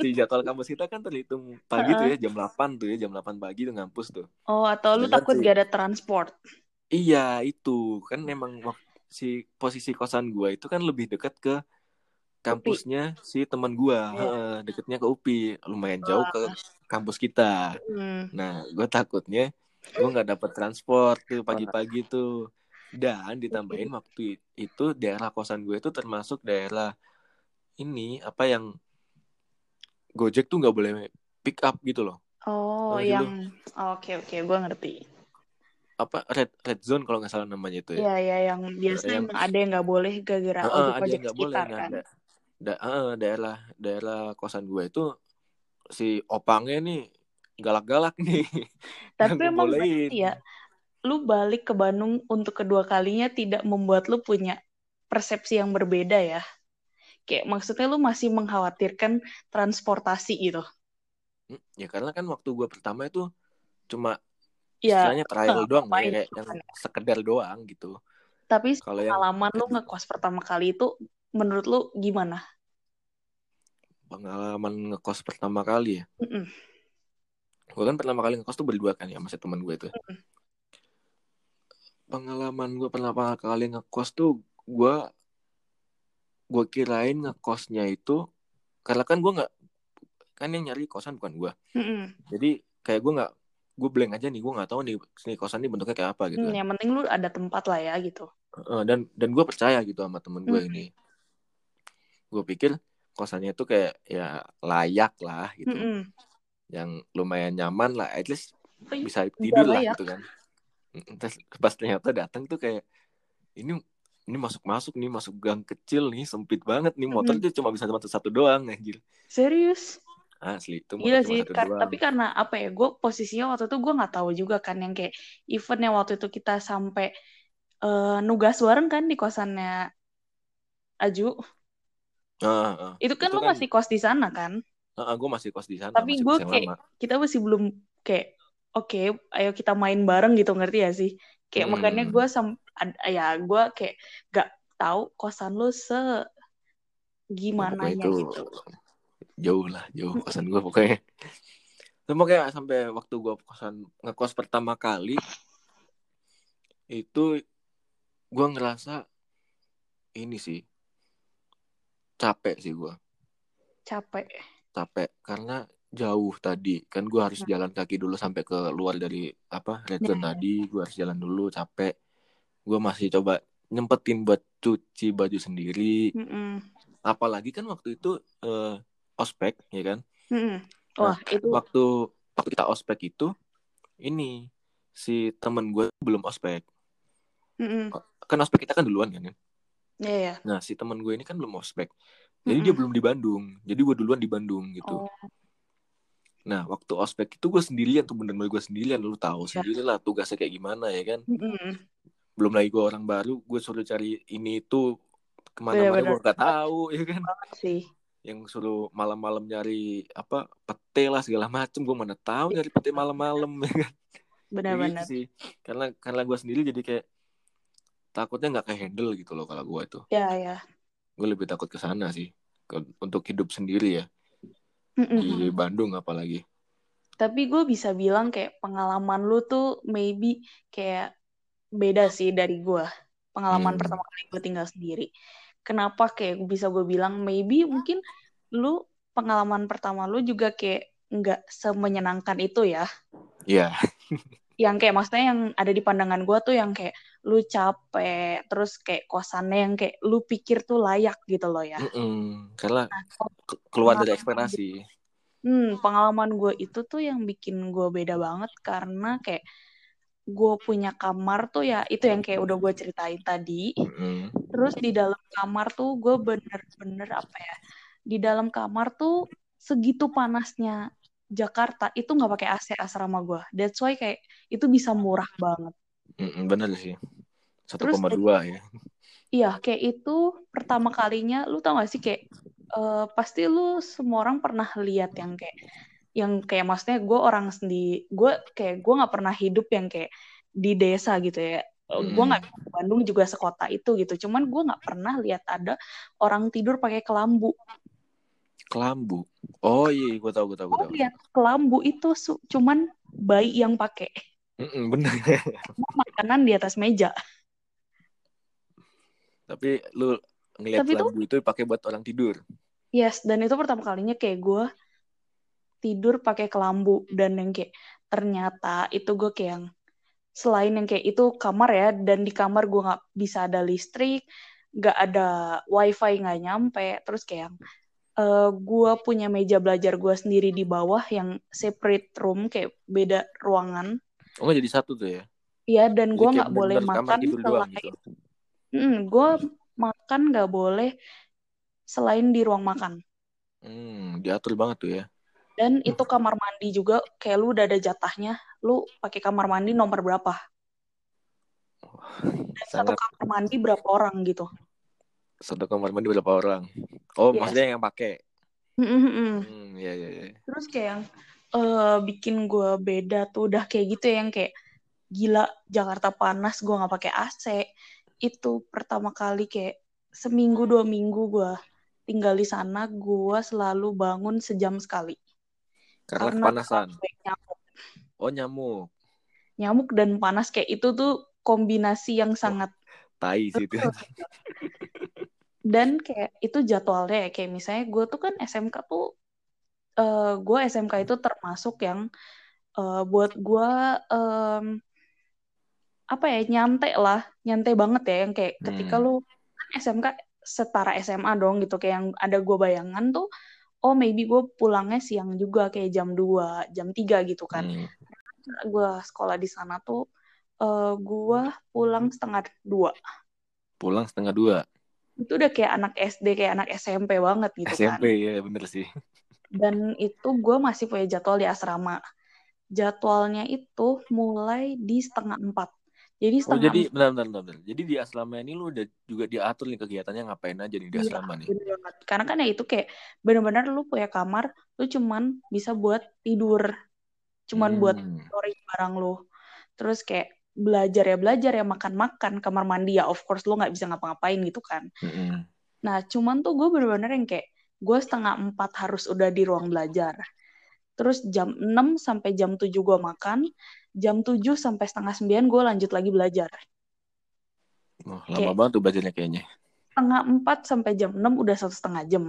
si jadwal kampus kita kan terhitung pagi tuh ya jam 8 tuh ya jam 8 pagi tuh ngampus tuh Oh atau lu takut gak ada transport? Iya itu kan emang wak- si posisi kosan gua itu kan lebih dekat ke kampusnya si teman gua, Iya. Heeh, deketnya ke UPI, lumayan jauh ke kampus kita. Hmm. Nah, gue takutnya gua nggak dapet transport tuh pagi-pagi tuh. Dan ditambahin waktu itu daerah kosan gue itu termasuk daerah ini apa yang Gojek tuh nggak boleh pick up gitu loh. Oh sih yang oke oke gue ngerti. Apa red red zone kalau nggak salah namanya itu ya. Iya ya yang biasa Yang- ada yang nggak boleh gara-gara Heeh, ada yang nggak boleh sekitar nah, kan. da- da- heeh, daerah daerah kosan gue itu si opangnya nih galak-galak nih Tapi emang berarti ya, lu balik ke Bandung untuk kedua kalinya tidak membuat lu punya persepsi yang berbeda ya. Kayak maksudnya lu masih mengkhawatirkan transportasi gitu. Hmm, ya karena kan waktu gue pertama itu cuma Ya, istilahnya trial nggak doang ngapain kayak yang ya. sekedar doang gitu tapi kalau yang pengalaman lu ngekos pertama kali itu menurut lu gimana? pengalaman ngekos pertama kali ya Mm-mm. Gue kan pertama kali ngekos tuh berdua kan ya sama teman gue itu pengalaman gue pertama kali ngekos tuh gue gue kirain ngekosnya itu karena kan gue nggak kan yang nyari kosan bukan gue Mm-mm. jadi kayak gue nggak gue blank aja nih gue nggak tahu nih sini kosan ini bentuknya kayak apa gitu Hmm, kan. yang penting lu ada tempat lah ya gitu. Dan dan gue percaya gitu sama temen gue Hmm. ini gue pikir kosannya itu kayak ya layak lah gitu Mm-mm. Yang lumayan nyaman lah at least Oh, iya, bisa tidur lah gitu kan terus pas ternyata datang tuh kayak ini ini masuk masuk nih masuk gang kecil nih sempit banget nih motor Mm. tuh cuma bisa satu satu doang anjir Serius? asli itu motor Gila sih, satu Kar- doang tapi karena apa ya, gue posisinya waktu itu gue nggak tahu juga kan yang kayak event yang waktu itu kita sampai eh, nugas bareng kan di kosannya Aju. ah, ah. Itu kan Itu lu kan- masih kos di sana kan? Gue masih kos di sana Tapi gue kayak lama kita masih belum kayak oke, ayo kita main bareng gitu ngerti ya sih? Kayak Hmm. makanya gue sam ya gue kayak gak tahu kosan lu se gimana ya itu gitu. jauh lah jauh kosan gue pokoknya Terus kayak sampai waktu gue kosan ngekos pertama kali itu gue ngerasa ini sih capek sih gue Capek. Capek karena jauh tadi kan gue harus Nah. jalan kaki dulu sampai ke luar dari apa red zone ya. tadi gue harus jalan dulu capek gue masih coba nyempetin buat cuci baju sendiri Mm-mm. apalagi kan waktu itu eh, ospek ya kan Mm-mm. nah Wah, itu waktu waktu kita ospek itu ini si temen gue belum ospek Mm-mm. kan ospek kita kan duluan kan Ya, ya. nah si temen gue ini kan belum ospek jadi dia Mm-mm. belum di Bandung jadi gue duluan di Bandung gitu Oh, Nah, waktu ospek itu gue sendirian tuh bener-bener gue sendirian. Lu tahu ya. sendiri lah tugasnya kayak gimana ya kan. Mm-mm. Belum lagi gue orang baru, gue suruh cari ini itu ke mana-mana Bener-bener gue gak tahu ya kan. sih. Yang suruh malam-malam nyari apa pete lah segala macem. Gue mana tahu nyari pete malam-malam ya kan. Ya gitu Benar-benar. sih. Karena karena gue sendiri jadi kayak takutnya nggak kayak handle gitu loh kalau gue itu. Ya, ya. Gue lebih takut ke sana sih. Ke- untuk hidup sendiri ya Mm-mm. di Bandung apalagi. Tapi gue bisa bilang kayak pengalaman lu tuh maybe kayak beda sih dari gue. Pengalaman Hmm. pertama kali gue tinggal sendiri. Kenapa kayak bisa gue bilang maybe mungkin lu pengalaman pertama lu juga kayak nggak semenyenangkan itu ya. Iya. Yang kayak maksudnya yang ada di pandangan gue tuh yang kayak lu capek, terus kayak kosannya yang kayak lu pikir tuh layak gitu loh ya. Mm-mm. Karena Nah, ke- keluar dari ekspektasi. Hmm, pengalaman gue itu tuh yang bikin gue beda banget karena kayak gue punya kamar tuh ya itu yang kayak udah gue ceritain tadi. Mm-mm. Terus di dalam kamar tuh gue bener-bener apa ya? Di dalam kamar tuh segitu panasnya Jakarta itu nggak pakai AC asrama gue. That's why kayak itu bisa murah banget. Mm-mm, bener sih. Terus 1,2 ya. Iya, kayak itu pertama kalinya lu tau gak sih kayak eh, pasti lu semua orang pernah lihat yang kayak yang kayak maksudnya gue orang sendiri gue kayak gue nggak pernah hidup yang kayak di desa gitu ya gue Mm. nggak di Bandung juga sekota itu gitu cuman gue nggak pernah lihat ada orang tidur pakai kelambu Kelambu. Oh iya, gue tau, gue tau, gue gue tau. lihat kelambu itu cuman bayi yang pakai Mm-mm, bener. makanan di atas meja Tapi lu ngeliat Tapi tuh- kelambu itu pakai buat orang tidur. yes dan itu pertama kalinya kayak gue tidur pakai kelambu dan yang kayak ternyata itu gue kayak yang selain yang kayak itu kamar ya dan di kamar gue nggak bisa ada listrik nggak ada wifi nggak nyampe terus kayak yang eh, gue punya meja belajar gue sendiri di bawah yang separate room kayak beda ruangan Oh jadi satu tuh ya? ya dan gue nggak boleh makan selain gitu. Mm, gue makan nggak boleh selain di ruang makan Hmm, diatur banget tuh ya. dan itu kamar mandi juga kayak lu udah ada jatahnya lu pakai kamar mandi nomor berapa dan satu Sangat kamar mandi berapa orang gitu satu kamar mandi berapa orang? Oh, Yes. maksudnya yang pakai. Mm-mm-mm. Hmm, iya iya iya. terus kayak yang eh, bikin gue beda tuh udah kayak gitu ya, yang kayak gila Jakarta panas gue nggak pakai AC itu pertama kali kayak seminggu dua minggu gue tinggal di sana gue selalu bangun sejam sekali Karena karena kepanasan. nyamuk Oh, nyamuk. nyamuk dan panas kayak itu tuh kombinasi yang sangat Tai sih itu. dan kayak itu jadwalnya ya kayak misalnya gue tuh kan SMK tuh eh gue SMK itu termasuk yang eh, buat gue em, apa ya nyantai lah nyantai banget ya yang kayak ketika Hmm. lu kan SMK setara SMA dong gitu kayak yang ada gue bayangan tuh oh maybe gue pulangnya siang juga kayak jam 2 jam 3 gitu kan Hmm. gue sekolah di sana tuh eh gue pulang setengah dua Pulang setengah dua. itu udah kayak anak SD kayak anak SMP banget gitu kan SMP ya bener sih. Dan itu gue masih punya jadwal di asrama jadwalnya itu mulai di setengah empat jadi Oh setengah jadi empat benar benar benar. benar. Jadi di asrama ini lu udah juga diatur nih kegiatannya ngapain aja nih di Iya, asrama nih. banget. Karena kan ya itu kayak bener-bener lu punya kamar, lu cuman bisa buat tidur, cuman buat Hmm. storing barang lu. Terus kayak belajar ya belajar ya makan-makan, kamar mandi ya of course lu nggak bisa ngapa-ngapain gitu kan. Mm-mm. Nah cuman tuh gue bener-bener yang kayak gue setengah empat harus udah di ruang belajar. Terus jam 6 sampai jam 7 gue makan, jam 7 sampai setengah 9 gue lanjut lagi belajar. Oh, lama Kayak banget tuh belajarnya kayaknya. setengah empat sampai jam enam udah satu setengah jam.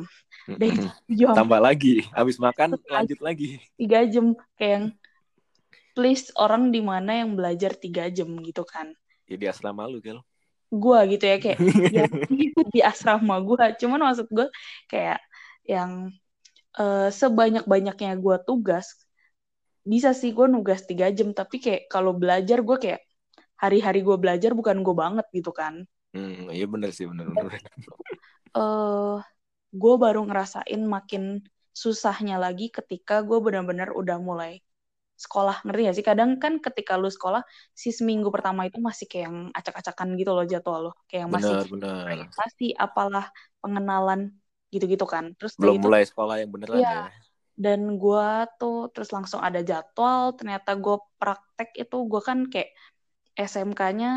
Dari jam Tambah lagi, habis makan lanjut lagi. tiga jam kayak yang please orang di mana yang belajar tiga jam gitu kan. Ya di asrama lu, Kel. Gua gitu ya kayak ya di asrama gua. Cuman maksud gua kayak yang eh, sebanyak-banyaknya gua tugas bisa sih gua nugas tiga jam tapi kayak kalau belajar gua kayak hari-hari gua belajar bukan gua banget gitu kan. Hmm, iya bener sih, bener bener. eh gue baru ngerasain makin susahnya lagi ketika gue benar-benar udah mulai sekolah ngerti gak sih kadang kan ketika lu sekolah si seminggu pertama itu masih kayak yang acak-acakan gitu loh jadwal lo kayak yang masih Bener bener. apalah pengenalan gitu-gitu kan terus Belum itu mulai sekolah yang beneran Iya. ya. dan gue tuh terus langsung ada jadwal ternyata gue praktek itu gue kan kayak SMK-nya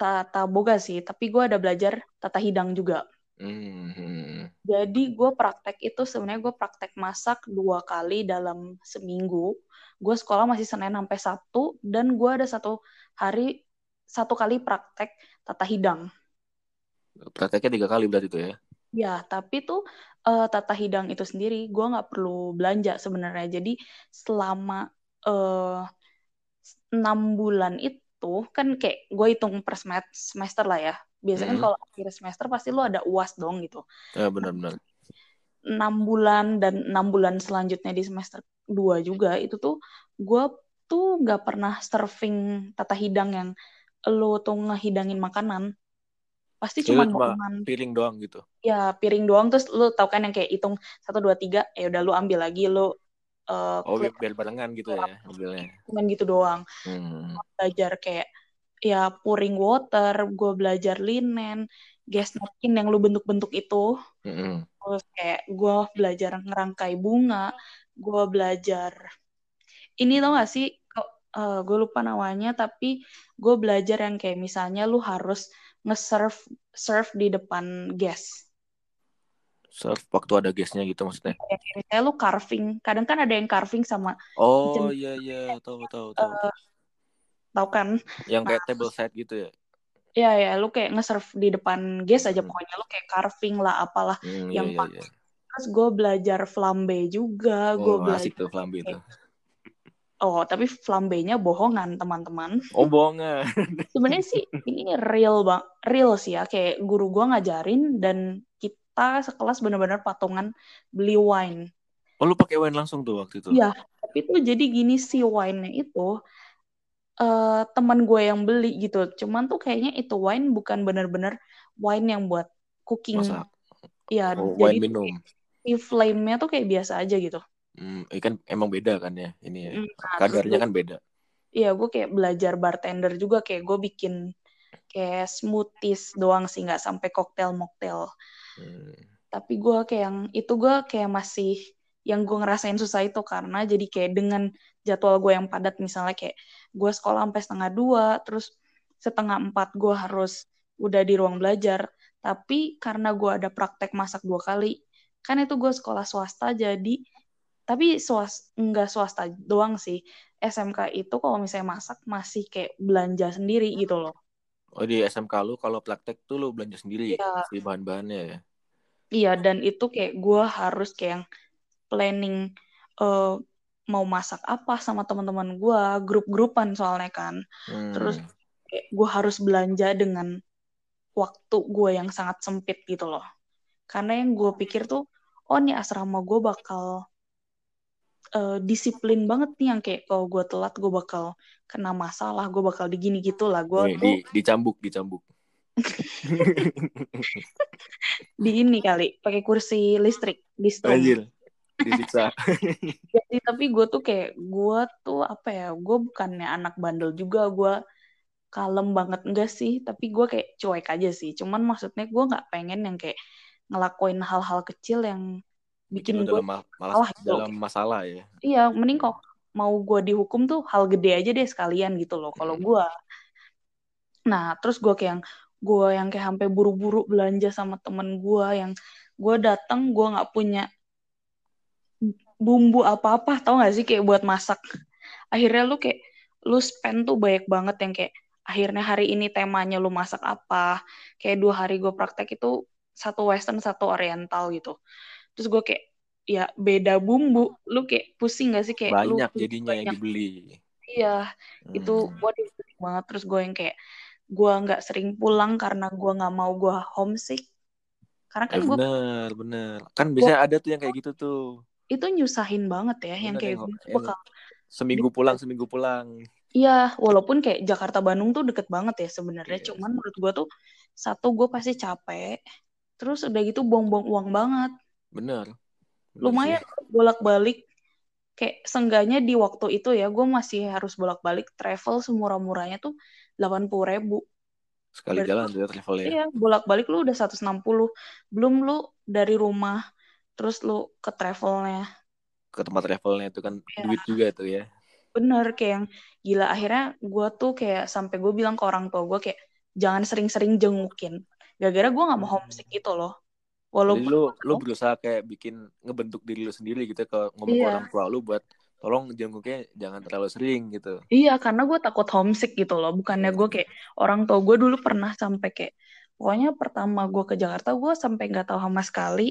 tata boga sih tapi gue ada belajar tata hidang juga Hmm, hmm. jadi gue praktek itu sebenarnya gue praktek masak dua kali dalam seminggu. Gue sekolah masih Senin sampai Sabtu dan gue ada satu hari satu kali praktek tata hidang. Prakteknya tiga kali berarti itu ya. Ya, tapi tuh eh, tata hidang itu sendiri gue nggak perlu belanja sebenarnya. Jadi selama eh, enam bulan itu kan kayak gue hitung per semester lah ya. Biasanya kan Hmm. kalau akhir semester pasti lo ada uas dong gitu. Ya benar benar. enam bulan dan enam bulan selanjutnya di semester 2 juga itu tuh gue tuh nggak pernah serving tata hidang yang lo tuh ngehidangin makanan pasti cuma lu cuma piring doang gitu. ya piring doang terus lo tau kan yang kayak hitung satu dua tiga ya udah lo ambil lagi lo uh, Oh biar, biar barengan gitu ya mobilnya. cuman gitu doang Hmm. belajar kayak ya pouring water gue belajar linen gas napkin yang lo bentuk-bentuk itu Mm-mm. terus kayak gue belajar ngerangkai bunga gue belajar ini tau gak sih gue lupa namanya tapi gue belajar yang kayak misalnya lu harus nge-serve serve di depan gas Serve waktu ada gasnya gitu maksudnya. kayak misalnya lu carving kadang kan ada yang carving sama Oh iya iya tahu tahu tahu. tau kan Yang kayak table set gitu ya. ya ya lu kayak nge-serve di depan gas aja Hmm. pokoknya lu kayak carving lah apalah Hmm, yang iya iya pakai iya. terus gue belajar flambe juga gue Oh belajar asik tuh flambe itu. Oh tapi flambenya bohongan teman-teman Oh bohongan. sebenarnya sih ini real bang real sih ya kayak guru gua ngajarin dan kita sekelas benar-benar patungan beli wine Oh lu pakai wine langsung tuh waktu itu. Iya tapi tuh jadi gini si wine-nya itu eh teman gue yang beli gitu cuman tuh kayaknya itu wine bukan benar-benar wine yang buat cooking Masak. ya Oh, jadi wine minum. si flame-nya tuh kayak biasa aja gitu Hmm, eh, kan emang beda kan ya ini ya. Mm, nah, Kadarnya gue- kan beda. Iya, gue kayak belajar bartender juga kayak gue bikin kayak smoothies doang sih nggak sampai koktail moktail. Hmm. Tapi gue kayak yang itu gue kayak masih yang gue ngerasain susah itu karena jadi kayak dengan jadwal gue yang padat misalnya kayak gue sekolah sampai setengah dua terus setengah empat gue harus udah di ruang belajar tapi karena gue ada praktek masak dua kali kan itu gue sekolah swasta jadi tapi swas enggak swasta doang sih SMK itu kalau misalnya masak masih kayak belanja sendiri gitu loh Oh di SMK lu kalau praktek tuh lu belanja sendiri Iya. si bahan-bahannya ya. Iya, dan itu kayak gue harus kayak yang planning eh, mau masak apa sama teman-teman gue, grup-grupan soalnya kan. Hmm. Terus gue harus belanja dengan waktu gue yang sangat sempit gitu loh. Karena yang gue pikir tuh, oh nih asrama gue bakal eh, disiplin banget nih yang kayak kalau gue telat gue bakal kena masalah, gue bakal digini gitu lah. Gue di dicambuk dicambuk. di ini kali pakai kursi listrik di strom. Anjir. Disiksa. Jadi tapi gue tuh kayak gue tuh apa ya gue bukannya anak bandel juga gue kalem banget enggak sih tapi gue kayak cuek aja sih cuman maksudnya gue nggak pengen yang kayak ngelakuin hal-hal kecil yang Bikin gue dalam ma- malas gitu. dalam masalah ya. iya mending kok mau gue dihukum tuh hal gede aja deh sekalian gitu loh kalau Hmm. gue nah terus gue kayak yang gue yang kayak sampai buru-buru belanja sama temen gue yang gue datang gue nggak punya bumbu apa-apa tau gak sih kayak buat masak akhirnya lu kayak lu spend tuh banyak banget yang kayak akhirnya hari ini temanya lu masak apa kayak dua hari gue praktek itu satu western satu oriental gitu terus gue kayak ya beda bumbu lu kayak pusing gak sih kayak banyak lu jadinya banyak. yang dibeli iya itu Hmm. waduh pusing banget terus gue yang kayak gue nggak sering pulang karena gue nggak mau gue homesick karena Eh kan gue bener bener kan biasanya ada tuh yang kayak gitu tuh itu nyusahin banget ya yang Bener, kayak yang- gue tuh yang- bakal seminggu pulang seminggu pulang Iya, walaupun kayak Jakarta Bandung tuh deket banget ya sebenarnya. Iya. Cuman menurut gue tuh satu gue pasti capek, terus udah gitu buang-buang uang banget. Bener, Bener Lumayan bolak-balik. Kayak seenggaknya di waktu itu ya gue masih harus bolak-balik travel semurah-murahnya tuh delapan puluh ribu. sekali Berarti jalan tuh ya travel ya Iya, bolak-balik lu udah 160. Belum lu dari rumah, terus lu ke travelnya. ke tempat travelnya itu kan Iya. duit juga tuh ya Bener, kayak yang gila. Akhirnya gue tuh kayak sampai gue bilang ke orang tua gue kayak jangan sering-sering jengukin. Gara-gara gue gak mau Hmm. homesick gitu loh. Jadi Walaupun lu lu berusaha kayak bikin ngebentuk diri lu sendiri gitu ke ngomong ke Iya. orang tua lu buat tolong jenguknya jangan terlalu sering gitu iya karena gue takut homesick gitu loh. Bukannya gue kayak orang tua gue dulu pernah sampai kayak pokoknya pertama gue ke Jakarta gue sampai nggak tahu sama sekali.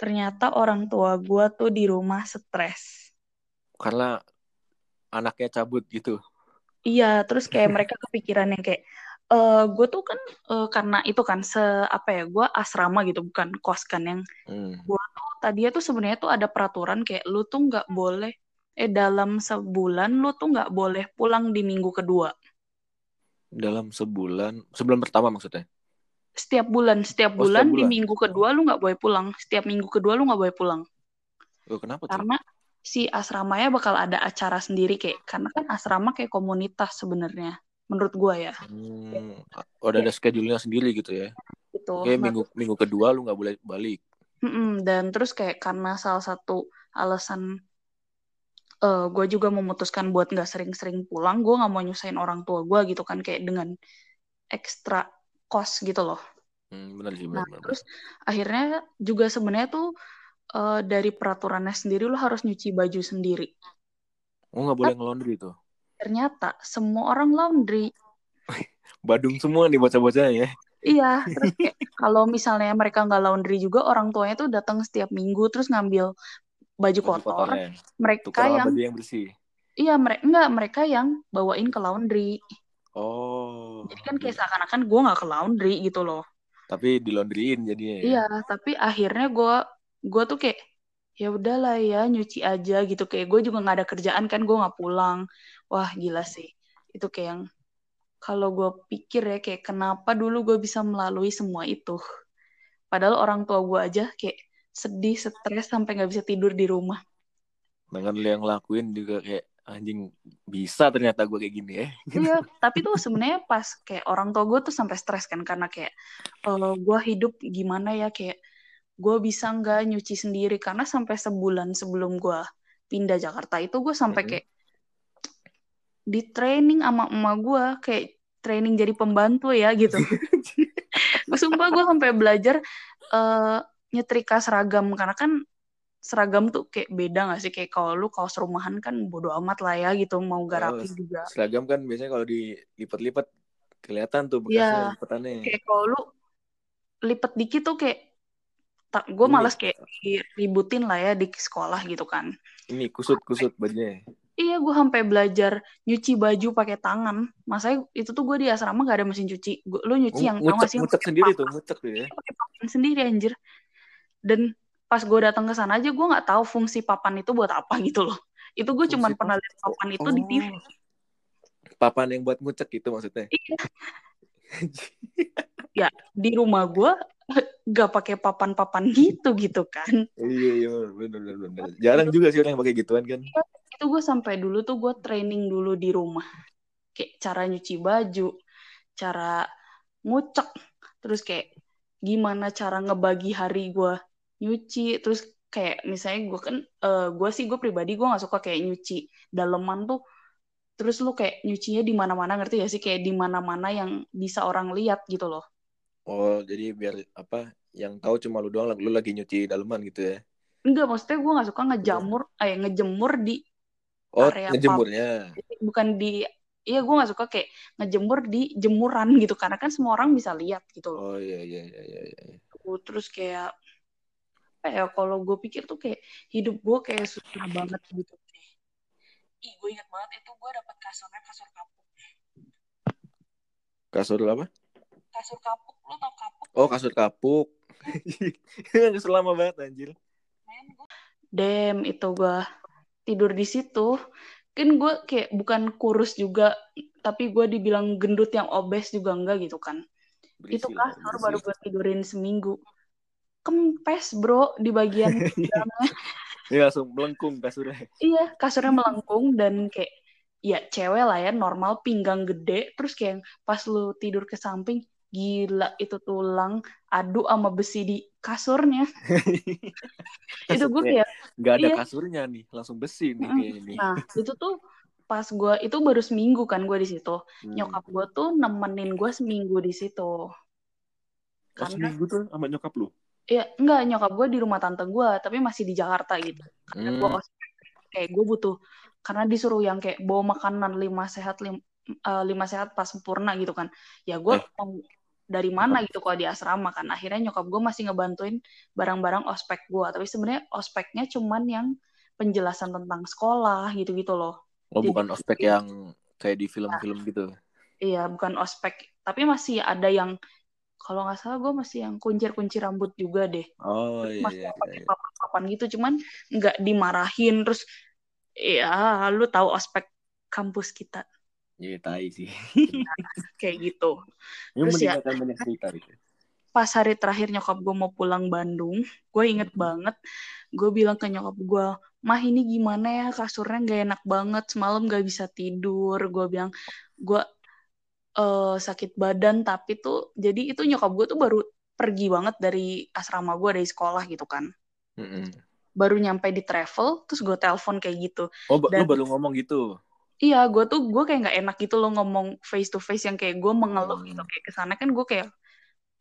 Ternyata orang tua gue tuh di rumah stres. karena anaknya cabut gitu Iya, terus kayak mereka kepikiran yang kayak eh gue tuh kan eh, karena itu kan se apa ya gue asrama gitu bukan kos kan yang hmm. tadinya tuh sebenarnya tuh ada peraturan kayak lu tuh nggak boleh eh dalam sebulan lu tuh nggak boleh pulang di minggu kedua. Dalam sebulan sebulan pertama maksudnya? Setiap bulan setiap Oh, bulan, setiap di bulan. minggu kedua lu nggak boleh pulang. Setiap minggu kedua lu nggak boleh pulang. Oh, kenapa tuh? Karena si asramanya bakal ada acara sendiri kayak karena kan asrama kayak komunitas sebenarnya menurut gua ya hmm. udah ada schedule-nya sendiri gitu ya gitu oke minggu minggu kedua lu nggak boleh balik Mm-mm, dan terus kayak karena salah satu alasan eh gue juga memutuskan buat nggak sering-sering pulang, gue nggak mau nyusahin orang tua gue gitu kan kayak dengan ekstra kos gitu loh. hmm, benar sih Nah benar, benar. terus akhirnya juga sebenarnya tuh eh, dari peraturannya sendiri lo harus nyuci baju sendiri. oh nggak boleh ngelondri tuh Ternyata semua orang laundry. Badung semua nih bocah-bocah ya Iya, terus kayak kalau misalnya mereka nggak laundry juga orang tuanya tuh datang setiap minggu terus ngambil baju baju kotor. kotornya Mereka tukar yang baju yang bersih Iya, mereka enggak, mereka yang bawain ke laundry. oh Jadi kan kayak seakan-akan gue nggak ke laundry gitu loh. tapi dilondriin jadinya ya Iya, tapi akhirnya gue gue tuh kayak ya udahlah ya nyuci aja gitu kayak gue juga nggak ada kerjaan kan gue nggak pulang. Wah gila sih. Itu kayak yang kalau gue pikir ya kayak kenapa dulu gue bisa melalui semua itu. Padahal orang tua gue aja kayak sedih, stres sampai nggak bisa tidur di rumah. dengan lu yang ngelakuin juga kayak anjing bisa ternyata gue kayak gini ya Iya, tapi tuh sebenarnya pas kayak orang tua gue tuh sampai stres kan karena kayak eh gue hidup gimana ya kayak gue bisa nggak nyuci sendiri karena sampai sebulan sebelum gue pindah Jakarta itu gue sampai kayak di training sama emak gue kayak training jadi pembantu ya gitu. gue sumpah gue sampai belajar eh nyetrika seragam karena kan seragam tuh kayak beda gak sih kayak kalau lu kaos rumahan kan bodo amat lah ya gitu mau gak Oh, rapi juga. seragam kan biasanya kalau dilipat-lipat kelihatan tuh Iya. bekasnya lipatannya kayak kalau lu lipet dikit tuh kayak tak gue Ini. males kayak ributin lah ya di sekolah gitu kan ini kusut kusut bajunya iya gue sampai belajar nyuci baju pakai tangan. Masanya itu tuh gue di asrama gak ada mesin cuci. Gua- lu nyuci yang tau gak ngucek sih pakai sendiri papan? tuh ngucek tuh ya. Iya, pakai papan sendiri anjir. Dan pas gue datang ke sana aja gue nggak tahu fungsi papan itu buat apa gitu loh. Itu gue Fungsi cuma papan? pernah lihat papan itu di TV Oh. papan yang buat ngucek gitu maksudnya? Iya. ya di rumah gue gak pakai papan-papan gitu gitu kan. Iya iya benar benar benar jarang juga sih orang yang pakai gituan kan itu gue sampai dulu tuh gue training dulu di rumah. Kayak cara nyuci baju cara ngucek terus kayak gimana cara ngebagi hari gue nyuci. Terus kayak misalnya gue kan eh, gue sih gue pribadi gue nggak suka kayak nyuci daleman tuh. Terus lu kayak nyucinya di mana-mana ngerti gak sih? Kayak di mana-mana yang bisa orang lihat gitu loh. Oh jadi biar apa yang tahu cuma lu doang lu lagi nyuci daleman gitu ya? Enggak maksudnya gue nggak suka ngejamur eh ngejemur di oh Area ngejemurnya. Bukan di iya gue nggak suka kayak ngejemur di jemuran gitu karena kan semua orang bisa lihat gitu loh. Oh iya iya iya iya iya terus kayak apa ya kalau gue pikir tuh kayak hidup gue kayak susah banget gitu. Ih gue inget banget itu gue dapet kasurnya kasur kapuk. Kasur apa? kasur kapuk lo tau kapuk? Oh, kasur kapuk. Kasur lama banget anjir. men gue dem itu gue tidur di situ kan gue kayak bukan kurus juga tapi gue dibilang gendut yang obes juga enggak gitu kan. Berisi itu kasur baru gue tidurin seminggu. Kempes bro di bagian dalamnya. Ini langsung melengkung kasurnya. iya kasurnya melengkung dan kayak ya cewek lah ya normal pinggang gede terus kayak pas lu tidur ke samping gila itu tulang adu sama besi di kasurnya itu gue Kayak nggak ada iya. kasurnya nih, langsung besi nih kayak ini. nah itu tuh pas gue itu baru seminggu kan gue di situ Hmm. nyokap gue tuh nemenin gue seminggu di situ Pas karena seminggu tuh sama nyokap lu. ya enggak nyokap gue di rumah tante gue tapi masih di Jakarta gitu karena gue Hmm. ospek kayak gue butuh karena disuruh yang kayak bawa makanan lima sehat lim, eh, lima sehat pas sempurna gitu kan ya gue Eh. Dari mana gitu kalau di asrama kan. Akhirnya nyokap gue masih ngebantuin barang-barang ospek gue tapi sebenarnya ospeknya cuman yang penjelasan tentang sekolah gitu-gitu loh. Oh, Jadi- bukan ospek yang kayak di film-film gitu. iya bukan ospek. Tapi masih ada yang kalau nggak salah gue masih yang kuncir-kuncir rambut juga deh. Oh Terus iya masih iya. pakai iya. papan-papan gitu. Cuman nggak dimarahin. Terus ya lu tahu ospek kampus kita Iya, tai sih. kayak gitu Ini Terus ya- banyak cerita gitu. pas hari terakhir nyokap gue mau pulang Bandung gue inget banget gue bilang ke nyokap gue mah ini gimana ya kasurnya nggak enak banget semalam nggak bisa tidur gue bilang gue eh, sakit badan tapi tuh jadi itu nyokap gue tuh baru pergi banget dari asrama gue dari sekolah gitu kan Mm-mm. baru nyampe di travel terus gue telepon kayak gitu Oh, Dan- baru ngomong gitu. Iya, gue tuh gue kayak nggak enak gitu loh ngomong face to face yang kayak gue mengeluh Hmm. gitu kayak ke sana kan gue kayak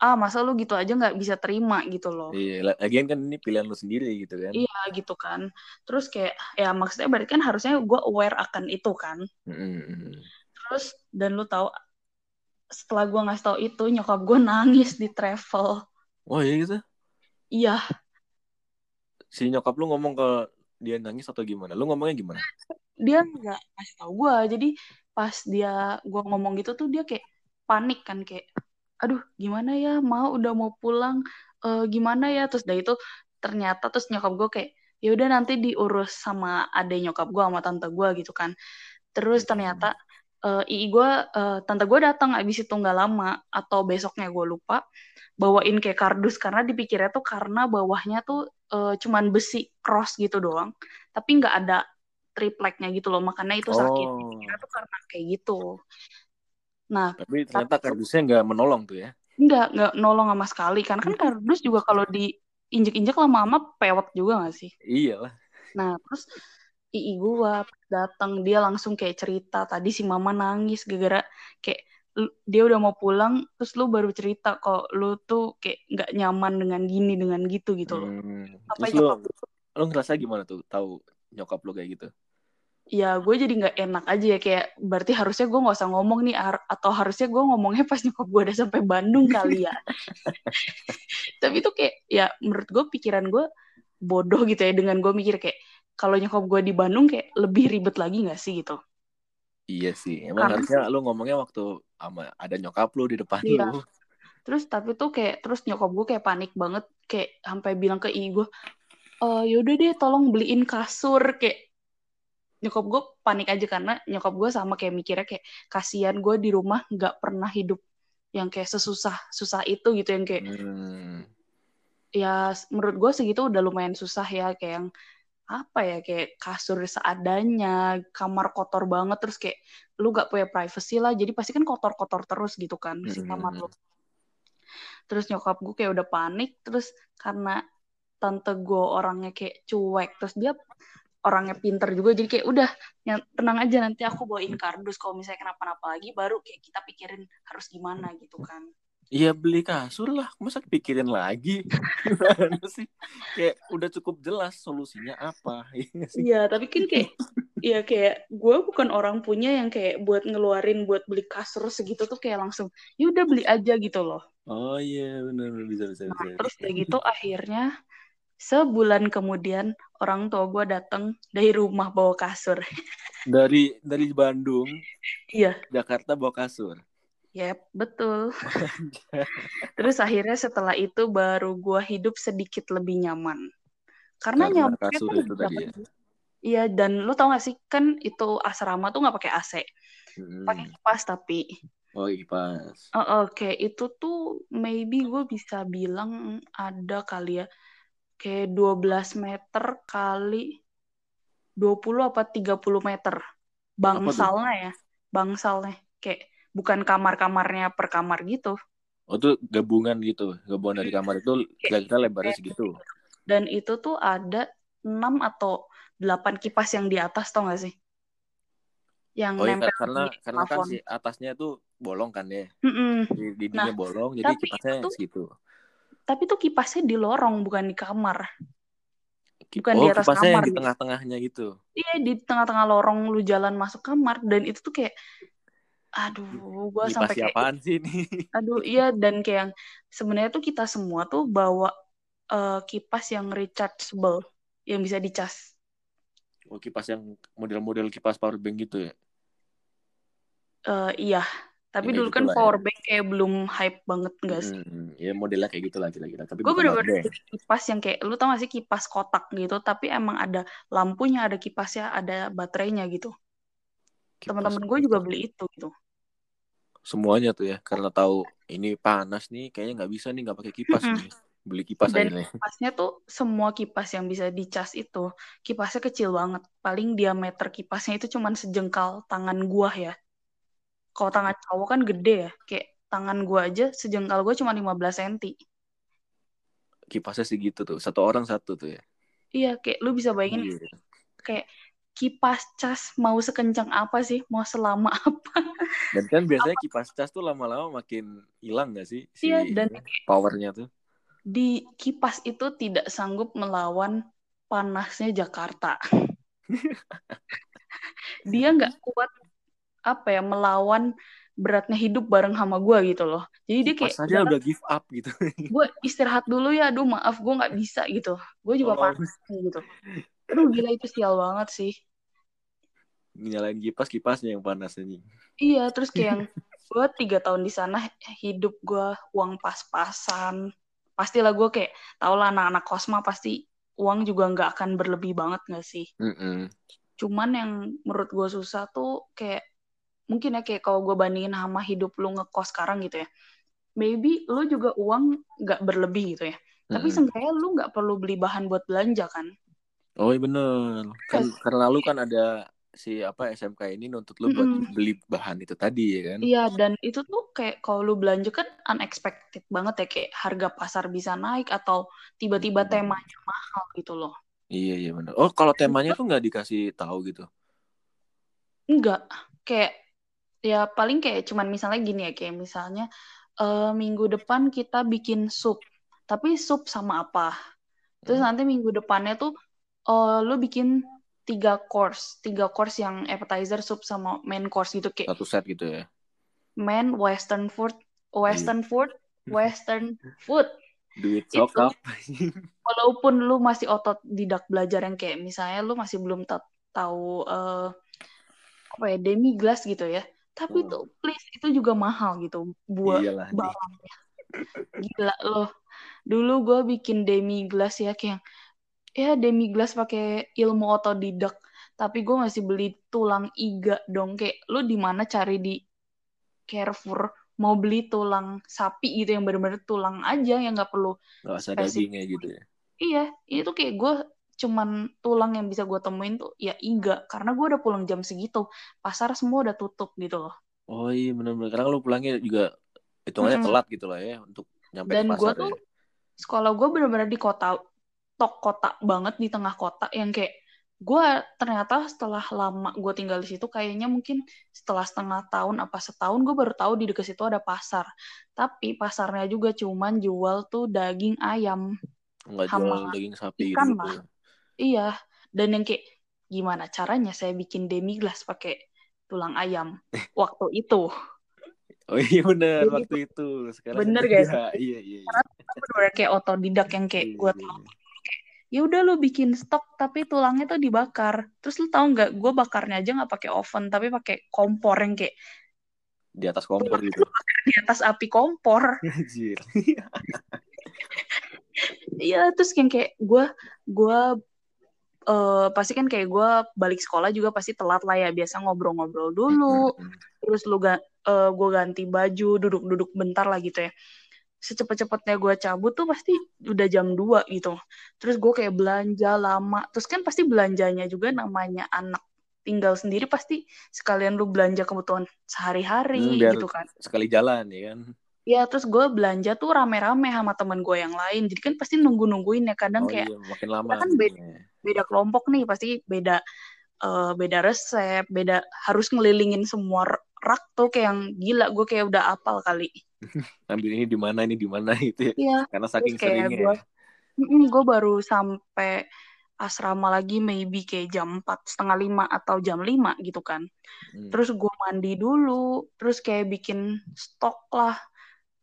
ah masa lu gitu aja nggak bisa terima gitu loh. Iya, la- lagian kan ini pilihan lu sendiri gitu kan. Iya gitu kan. Terus kayak ya maksudnya berarti kan harusnya gue aware akan itu kan. Mm-mm. Terus dan lu tahu setelah gue ngasih tahu itu nyokap gue nangis di travel. Oh iya gitu. Iya, Si nyokap lu ngomong ke dia nangis atau gimana? Lu ngomongnya gimana? dia nggak ngasih tahu gue. Jadi pas dia gue ngomong gitu tuh dia kayak panik kan kayak aduh gimana ya mau udah mau pulang eh, gimana ya terus dari itu ternyata terus nyokap gue kayak ya udah nanti diurus sama adek nyokap gue sama tante gue gitu kan terus ternyata eh ii gue eh, tante gue datang abis itu nggak lama atau besoknya gue lupa bawain kayak kardus. Karena dipikirnya tuh karena bawahnya tuh eh, cuman besi cross gitu doang. Tapi nggak ada tripleknya gitu loh. Makanya itu sakit. Oh. dipikirnya tuh karena kayak gitu. Nah Tapi ternyata kardusnya nggak menolong tuh ya. nggak nggak nolong sama sekali. Karena kan kardus juga kalau diinjek-injek lama-lama pewek juga gak sih? Iya lah. nah terus ii gua datang dia langsung kayak cerita tadi si mama nangis gara-gara kayak lu- dia udah mau pulang terus lu baru cerita kok lu tuh kayak nggak nyaman dengan gini dengan gitu gitu loh Hmm. Sampai Terus lu, nyokap lu ngerasa gimana tuh tahu nyokap lu kayak gitu? ya gue jadi nggak enak aja ya kayak berarti harusnya gue nggak usah ngomong nih atau harusnya gue ngomongnya pas nyokap gue udah sampai Bandung kali ya tapi itu kayak ya menurut gue pikiran gue bodoh gitu ya dengan gue mikir kayak kalau nyokap gue di Bandung kayak lebih ribet lagi nggak sih gitu Iya sih. Emang Karena- harusnya lu ngomongnya waktu sama ada nyokap lu di depan Iya. lu. terus tapi tuh kayak terus nyokap gue kayak panik banget kayak sampai bilang ke ibu gue e, yaudah deh tolong beliin kasur kayak nyokap gue panik aja karena nyokap gue sama kayak mikirnya kayak kasihan gue di rumah nggak pernah hidup yang kayak sesusah susah itu gitu yang kayak Hmm. ya menurut gue segitu udah lumayan susah ya kayak yang apa ya kayak kasur seadanya kamar kotor banget terus kayak lu gak punya privacy lah jadi pasti kan kotor-kotor terus gitu kan si kamar lu. terus nyokap gue kayak udah panik terus karena tante gue orangnya kayak cuek terus dia orangnya pinter juga jadi kayak udah yang tenang aja nanti aku bawain kardus kalau misalnya kenapa-napa lagi baru kayak kita pikirin harus gimana gitu kan Iya beli kasur lah, masa pikirin lagi? Gimana sih? Kayak udah cukup jelas solusinya apa. Iya? Iya, tapi kan kayak Iya kayak gue bukan orang punya yang kayak buat ngeluarin buat beli kasur segitu tuh kayak langsung ya udah beli aja gitu loh. Oh iya benar bisa bisa Nah, bisa. terus udah gitu akhirnya sebulan kemudian orang tua gue datang dari rumah bawa kasur. Dari dari Bandung, Iya, Jakarta bawa kasur. Yep, betul. Terus akhirnya setelah itu baru gue hidup sedikit lebih nyaman. Karena, Karena tuh itu dapat tadi ya. Iya, dan lo tau gak sih kan itu asrama tuh nggak pakai AC, Hmm. pakai kipas tapi. Oh kipas. Oh, Oke, itu tuh maybe gue bisa bilang ada kali ya kayak 12 meter kali 20 apa 30 meter. Bangsalnya ya, bangsalnya kayak bukan kamar-kamarnya per kamar gitu. Oh itu gabungan gitu, gabungan dari kamar itu kira-kira lebarnya segitu. Dan itu tuh ada 6 atau 8 kipas yang di atas tau gak sih? Yang Oh iya nempel karena di karena kan si atasnya tuh bolong kan ya, Mm-mm. di dindingnya bolong, jadi Nah, kipasnya itu- segitu. Tapi tuh kipasnya di lorong bukan di kamar. Bukan oh di atas kipasnya yang kamar di tengah-tengahnya gitu. Iya di tengah-tengah lorong lu jalan masuk kamar dan itu tuh kayak aduh gua Kipas sampai kayak siapaan sih ini? aduh iya dan kayak yang sebenarnya tuh kita semua tuh bawa eh, kipas yang rechargeable yang bisa dicas. Oh kipas yang model-model kipas power bank gitu ya? Eh, iya, tapi Ya, dulu kan ya. power bank kayak belum hype banget enggak sih? Hmm, ya modelnya kayak gitulah kira-kira. Tapi Gue bener-bener kipas yang kayak lu tau gak sih kipas kotak gitu tapi emang ada lampunya, ada kipasnya, ada baterainya gitu. Kipas Teman-teman gue juga beli itu gitu. Semuanya tuh ya, karena tahu ini panas nih, kayaknya nggak bisa nih nggak pakai kipas Mm-mm. nih. Beli kipas Dan aja nih. kipasnya tuh semua kipas yang bisa dicas itu kipasnya kecil banget. Paling diameter kipasnya itu cuman sejengkal tangan gua ya. Kalau tangan cowok kan gede ya. Kayak tangan gua aja sejengkal gua cuma 15 cm. Kipasnya segitu tuh, satu orang satu tuh ya. Iya, kayak lu bisa bayangin Iya. kayak kipas cas mau sekencang apa sih? Mau selama apa? Dan kan biasanya kipas cas tuh lama-lama makin hilang gak sih si Iya, dan powernya tuh? di kipas itu tidak sanggup melawan panasnya Jakarta. Dia nggak kuat apa ya melawan beratnya hidup bareng sama gua gitu loh. Jadi dia kayak aja udah give up gitu. gue istirahat dulu ya, aduh maaf gue nggak bisa gitu. Gue juga Oh. panas gitu. Aduh gila itu sial banget sih. Nyalain kipas, kipasnya yang panas ini. Iya, terus kayak yang gue tiga tahun di sana hidup gue uang pas-pasan. Pastilah gue kayak tau lah anak-anak kosma pasti uang juga nggak akan berlebih banget nggak sih. Mm-mm. Cuman yang menurut gue susah tuh kayak mungkin ya kayak kalau gue bandingin sama hidup lu ngekos sekarang gitu ya. Maybe lu juga uang nggak berlebih gitu ya. Tapi Mm-mm. seenggaknya lu nggak perlu beli bahan buat belanja kan. Oh iya bener. Kan karena lu kan ada si apa SMK ini nuntut lu buat Mm-mm. beli bahan itu tadi ya kan? Iya, dan itu tuh kayak kalau lu belanja kan unexpected banget ya kayak harga pasar bisa naik atau tiba-tiba Hmm. temanya mahal gitu loh. Iya iya bener. Oh kalau temanya tuh nggak dikasih tahu gitu? Enggak, kayak ya paling kayak cuman misalnya gini ya kayak misalnya eh, minggu depan kita bikin sup, tapi sup sama apa? Terus Hmm. nanti minggu depannya tuh eh, lu bikin tiga course, tiga course yang appetizer, sup sama main course gitu kayak Satu set gitu ya? main western food, Iya. western food, western food. Duit Itu. sokap. walaupun lu masih otot didak belajar yang kayak misalnya lu masih belum ta- tahu eh, apa ya demi glass gitu ya tapi Hmm. tuh please itu juga mahal gitu buat Iyalah. nih. barangnya gila loh dulu gue bikin demi glass ya kayak ya demi glass pakai ilmu otodidak tapi gue masih beli tulang iga dong kayak lu di mana cari di Carrefour mau beli tulang sapi gitu yang bener-bener tulang aja yang nggak perlu Nggak usah dagingnya gitu ya? Iya, itu kayak gue cuman tulang yang bisa gue temuin tuh ya iga karena gue udah pulang jam segitu pasar semua udah tutup gitu loh Oh iya bener-bener. Karena lu pulangnya juga hitungannya Mm-mm. telat gitu lah ya untuk nyampe dan gue pasar tuh ya. sekolah gue bener-bener di kota tok kota banget di tengah kota yang kayak gue ternyata setelah lama gue tinggal di situ kayaknya mungkin setelah setengah tahun apa setahun gue baru tahu di dekat situ ada pasar tapi pasarnya juga cuman jual tuh daging ayam Nggak jual daging sapi ikan gitu. lah. Iya, dan yang kayak gimana caranya saya bikin demi glass pakai tulang ayam waktu itu. Oh iya bener Jadi waktu itu. Sekarang bener iya, sih? Iya iya. iya. Karena bener kayak otodidak yang kayak Iya, gue iya, tau iya. Ya udah lu bikin stok tapi tulangnya tuh dibakar. Terus lu tahu nggak gue bakarnya aja nggak pakai oven tapi pakai kompor yang kayak Di atas kompor gitu. di atas api kompor. Anjir. Iya terus yang kayak gue gue eh, pasti kan kayak gue balik sekolah juga pasti telat lah ya. Biasa ngobrol-ngobrol dulu. Terus lu ga, eh, gue ganti baju duduk-duduk bentar lah gitu ya secepat-cepatnya gue cabut tuh pasti udah jam 2 gitu. Terus gue kayak belanja lama. Terus kan pasti belanjanya juga namanya anak tinggal sendiri pasti sekalian lu belanja kebutuhan Hmm, sehari-hari biar gitu kan. sekali jalan ya kan. ya terus gue belanja tuh rame-rame sama temen gue yang lain. Jadi kan pasti nunggu-nungguin ya kadang Oh kayak iya makin lama kan beda, beda kelompok nih pasti beda eh, beda resep beda harus ngelilingin semua rak tuh kayak yang gila gue kayak udah apal kali Ambil ini di mana ini di mana gitu ya. iya Karena terus saking kayak seringnya. gue ya. gue baru sampai asrama lagi maybe kayak jam 4 setengah lima atau jam 5 gitu kan Hmm. terus gue mandi dulu terus kayak bikin stok lah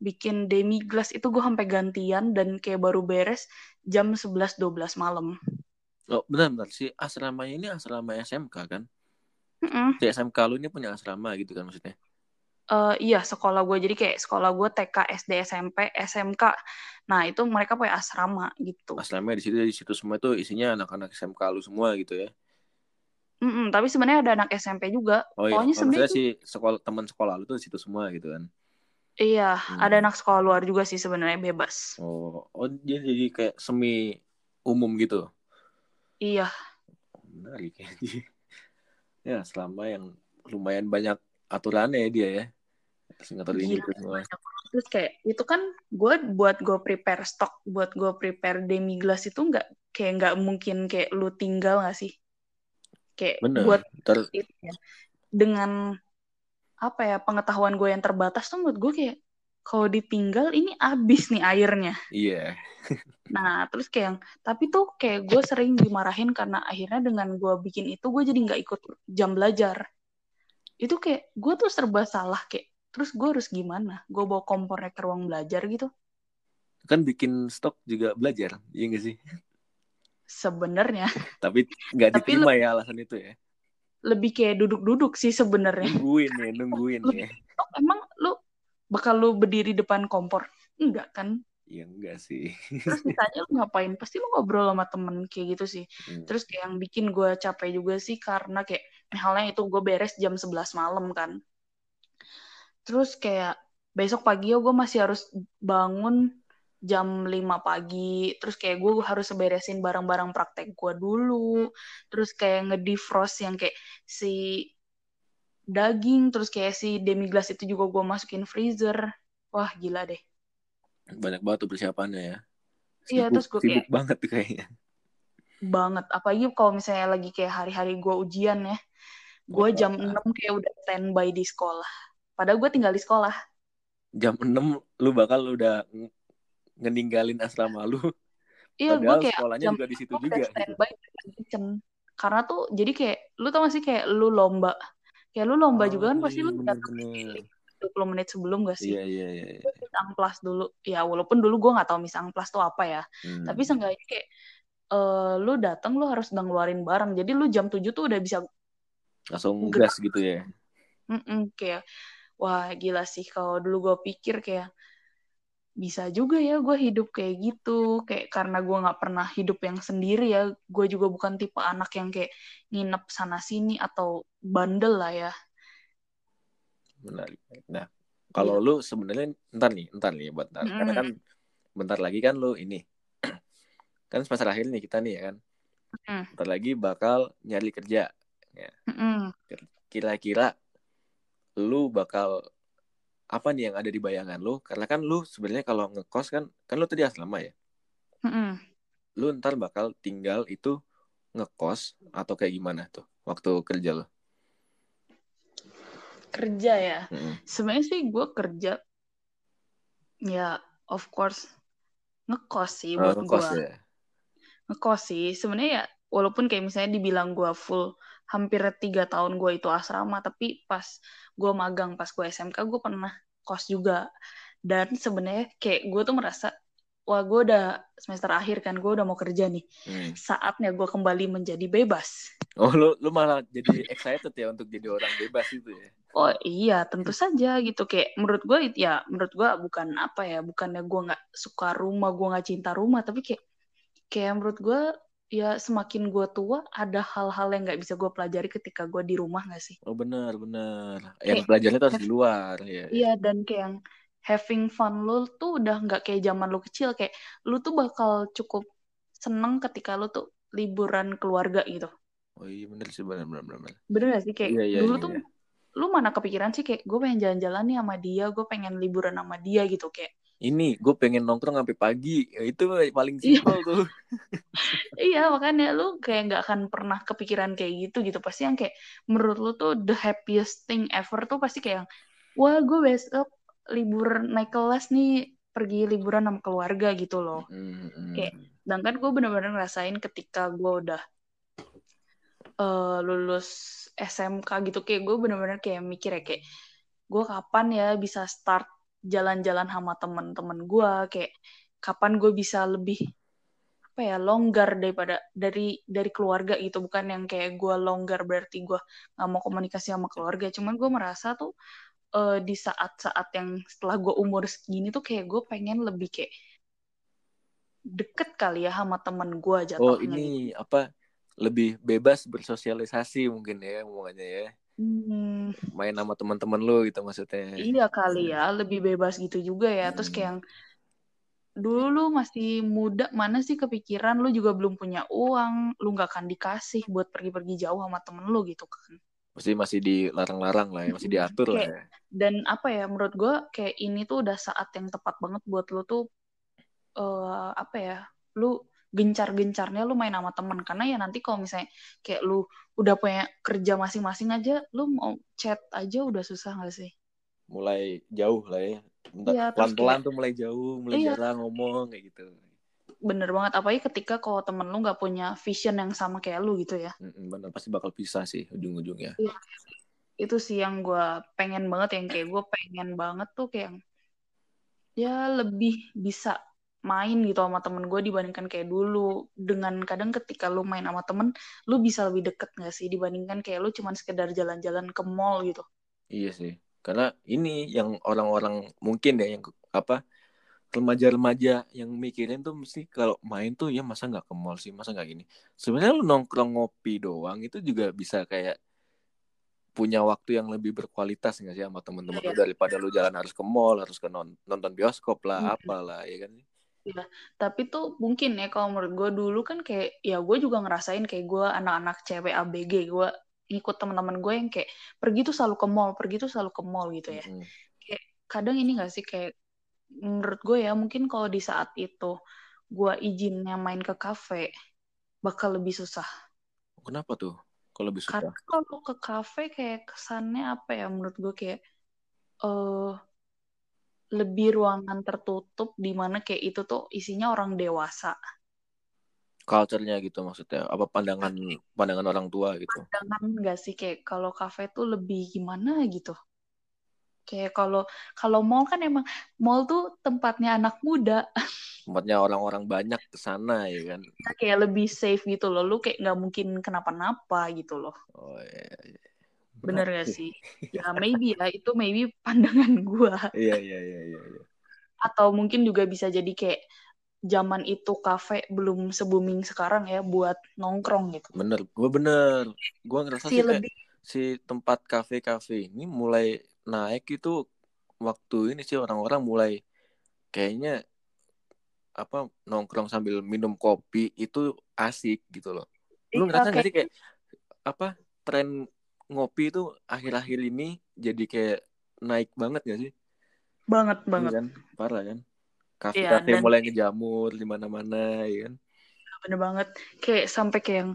bikin demi glass itu gue sampai gantian dan kayak baru beres jam 11-12 malam Oh benar benar si asramanya ini asrama SMK kan? Mm-mm. Si SMK lu ini punya asrama gitu kan maksudnya? Eh, iya sekolah gue jadi kayak sekolah gue TK SD SMP SMK nah itu mereka punya asrama gitu Asrama di situ di situ semua tuh isinya anak-anak SMK lu semua gitu ya. Mm-mm, tapi sebenarnya ada anak SMP juga Oh iya, pokoknya oh, sebenarnya maksudnya si sekolah teman sekolah lu tuh di situ semua gitu kan. iya Hmm. ada anak sekolah luar juga sih sebenarnya bebas Oh, oh dia jadi kayak semi umum gitu. iya Menarik ya. ya, selama yang lumayan banyak aturannya ya dia ya. Terus ngatur ini gila itu semua. terus kayak itu kan gue buat gue prepare stok buat gue prepare demi glass itu nggak kayak nggak mungkin kayak lu tinggal nggak sih kayak Bener. buat Ter itu ya dengan apa ya pengetahuan gue yang terbatas tuh menurut gue kayak kalau ditinggal ini abis nih airnya iya. nah terus kayak yang tapi tuh kayak gue sering dimarahin karena akhirnya dengan gue bikin itu gue jadi nggak ikut jam belajar itu kayak gue tuh serba salah kayak terus gue harus gimana gue bawa kompornya ke ruang belajar gitu Kan bikin stok juga belajar, iya gak sih? sebenarnya Tapi nggak Tapi diterima ya alasan itu ya. lebih kayak duduk-duduk sih sebenarnya Nungguin ya, nungguin Lu- ya. Oh, emang lu bakal lu berdiri depan kompor enggak kan Iya enggak sih. terus ditanya lu ngapain pasti lu ngobrol sama temen kayak gitu sih Hmm. terus kayak yang bikin gue capek juga sih karena kayak misalnya itu gue beres jam 11 malam kan terus kayak besok pagi gue masih harus bangun jam 5 pagi. Terus kayak gue harus beresin barang-barang praktek gue dulu. Terus kayak ngedefrost yang kayak si daging terus kayak si demi glace itu juga gue masukin freezer. Wah gila deh. Banyak banget tuh persiapannya ya. Iya, terus gue sibuk kayak- banget tuh kayaknya. banget. Apalagi kalau misalnya lagi kayak hari-hari gue ujian ya. Gue jam 6 kayak udah standby di sekolah padahal gue tinggal di sekolah Jam 6 lu bakal udah ng- ngeninggalin asrama lu. iya gue kayak sekolahnya jam juga di situ 6 udah juga gitu. standby kitchen. karena tuh jadi kayak lu tau gak sih kayak lu lomba kayak lu lomba Oh, juga kan pasti lu iya, datang bener-bener. 20 menit sebelum gak sih Iya, iya, iya. iya. Miss amplas dulu ya walaupun dulu gue nggak tahu miss amplas tuh apa ya Hmm. tapi seenggaknya kayak eh, lu datang lu harus udah ngeluarin barang jadi lu jam 7 tuh udah bisa Langsung gerak. gas gitu ya. Mm-mm, kayak wah gila sih kalau dulu gue pikir kayak bisa juga ya gue hidup kayak gitu kayak karena gue nggak pernah hidup yang sendiri ya gue juga bukan tipe anak yang kayak nginep sana sini atau bandel lah ya Menarik. Nah, kalau lu sebenarnya ntar nih, ntar nih buat ntar. Karena kan bentar lagi kan lu ini. kan semester akhir nih kita nih ya kan. Mm. Bentar lagi bakal nyari kerja. Mm-mm. Kira-kira lu bakal apa nih yang ada di bayangan lu? Karena kan lu sebenarnya kalau ngekos kan kan lu tadi asrama ya. Mm-mm. Lu ntar bakal tinggal itu ngekos atau kayak gimana tuh waktu kerja lu? kerja ya Mm-mm. sebenarnya sih gue kerja ya of course ngekos sih Oh, buat ngekos gue ya. ngekos sih sebenarnya ya walaupun kayak misalnya dibilang gue full hampir tiga tahun gue itu asrama tapi pas gue magang pas gue SMK gue pernah kos juga dan sebenarnya kayak gue tuh merasa wah gue udah semester akhir kan gue udah mau kerja nih Hmm. saatnya gue kembali menjadi bebas Oh lu lu malah jadi excited ya untuk jadi orang bebas itu ya. oh iya tentu saja gitu kayak menurut gue ya menurut gue bukan apa ya bukannya gue nggak suka rumah gue nggak cinta rumah tapi kayak kayak menurut gue ya semakin gue tua ada hal-hal yang nggak bisa gue pelajari ketika gue di rumah nggak sih Oh benar benar. Yang belajarnya tuh harus di luar ya. Iya dan kayak yang having fun lu tuh udah nggak kayak zaman lu kecil kayak lu tuh bakal cukup seneng ketika lu tuh liburan keluarga gitu. Oh iya benar sih benar benar benar. benar. Bener gak sih kayak Iya, iya, dulu iya, tuh iya. lu mana kepikiran sih kayak gue pengen jalan-jalan nih sama dia, gue pengen liburan sama dia gitu kayak. Ini gue pengen nongkrong sampai pagi. Ya, itu paling Iya. simpel tuh. Iya makanya lu kayak nggak akan pernah kepikiran kayak gitu gitu pasti yang kayak menurut lu tuh the happiest thing ever tuh pasti kayak yang, wah gue besok libur naik kelas nih pergi liburan sama keluarga gitu loh. Hmm, hmm. Kayak- Sedangkan gue bener-bener ngerasain ketika gue udah eh, lulus SMK gitu kayak gue bener-bener kayak mikir ya kayak gue kapan ya bisa start jalan-jalan sama temen-temen gue kayak kapan gue bisa lebih apa ya longgar daripada dari dari keluarga gitu bukan yang kayak gue longgar berarti gue nggak mau komunikasi sama keluarga cuman gue merasa tuh eh, di saat-saat yang setelah gue umur segini tuh kayak gue pengen lebih kayak deket kali ya sama temen gue jatuhnya Oh gitu. ini apa lebih bebas bersosialisasi mungkin ya omongannya ya. Hmm, Main sama teman-teman lu gitu maksudnya. iya kali ya, lebih bebas gitu juga ya. Terus Hmm. kayak yang dulu lu masih muda, mana sih kepikiran lu juga belum punya uang, lu nggak akan dikasih buat pergi-pergi jauh sama temen lu gitu kan. Masih masih dilarang-larang lah ya, masih diatur lah Kayak- ya. Dan apa ya, menurut gue kayak ini tuh udah saat yang tepat banget buat lu tuh eh apa ya, lu gencar-gencarnya lu main sama temen karena ya nanti kalau misalnya kayak lu udah punya kerja masing-masing aja, lu mau chat aja udah susah gak sih? Mulai jauh lah ya. Iya, pelan-pelan tuh mulai jauh, mulai Iya. jarang ngomong kayak gitu. bener banget apalagi ketika kalau temen lu nggak punya vision yang sama kayak lu gitu ya bener pasti bakal pisah sih ujung-ujungnya. itu sih yang gue pengen banget yang kayak gue pengen banget tuh kayak yang, ya lebih bisa main gitu sama temen gue dibandingkan kayak dulu dengan kadang ketika lu main sama temen lu bisa lebih deket gak sih dibandingkan kayak lu cuman sekedar jalan-jalan ke mall gitu Iya sih. Karena ini yang orang-orang mungkin ya yang apa remaja-remaja yang mikirin tuh mesti kalau main tuh ya masa nggak ke mall sih, masa nggak gini. Sebenarnya lu nongkrong ngopi doang itu juga bisa kayak punya waktu yang lebih berkualitas nggak sih sama temen-temen lu Iya. daripada lu jalan harus ke mall, harus ke non- nonton bioskop lah, Hmm. apalah ya kan. Tapi tuh mungkin ya kalau menurut gue dulu kan kayak ya gue juga ngerasain kayak gue anak-anak cewek ABG gue ngikut teman-teman gue yang kayak pergi tuh selalu ke mall pergi tuh selalu ke mall gitu ya Mm-mm. kadang ini gak sih kayak menurut gue ya mungkin kalau di saat itu gue izinnya main ke kafe bakal lebih susah Kenapa tuh? Kalau lebih susah. karena kalau ke kafe kayak kesannya apa ya menurut gue kayak eh lebih ruangan tertutup di mana kayak itu tuh isinya orang dewasa Culture-nya gitu maksudnya. Apa pandangan pandangan orang tua gitu. jangan nggak sih kayak kalau kafe tuh lebih gimana gitu kayak kalau kalau mall kan emang mall tuh tempatnya anak muda Tempatnya orang-orang banyak ke sana ya kan. kayak lebih safe gitu loh lu kayak nggak mungkin kenapa-napa gitu loh Oh iya. iya. Bener gak sih ya maybe ya itu maybe pandangan gua Iya iya iya iya. iya. atau mungkin juga bisa jadi kayak zaman itu kafe belum se-booming sekarang ya buat nongkrong gitu Bener, gue bener. Gue ngerasa si sih kayak lebih si tempat kafe-kafe ini mulai naik itu waktu ini sih orang-orang mulai kayaknya apa nongkrong sambil minum kopi itu asik gitu loh. Lu Iya, ngerasa nggak kayak- sih kayak apa tren ngopi itu akhir-akhir ini jadi kayak naik banget gak sih? banget Iya banget kan? Parah kan? Iya, Kafe-kafe dan- mulai ngejamur di mana-mana ya kan? bener banget kayak sampai kayak yang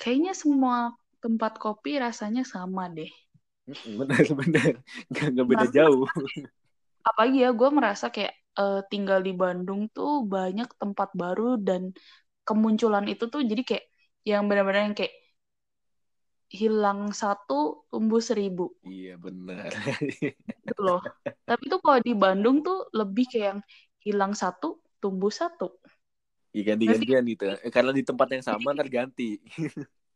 kayaknya semua tempat kopi rasanya sama deh Bener bener, nggak nggak beda jauh. apalagi ya gue merasa kayak eh, tinggal di Bandung tuh banyak tempat baru dan kemunculan itu tuh jadi kayak yang benar-benar yang kayak hilang satu tumbuh seribu Iya benar. gitu loh. Tapi tuh kalau di Bandung tuh lebih kayak yang hilang satu tumbuh satu. Iya ganti-gantian gitu. Eh, karena di tempat yang sama ntar ganti.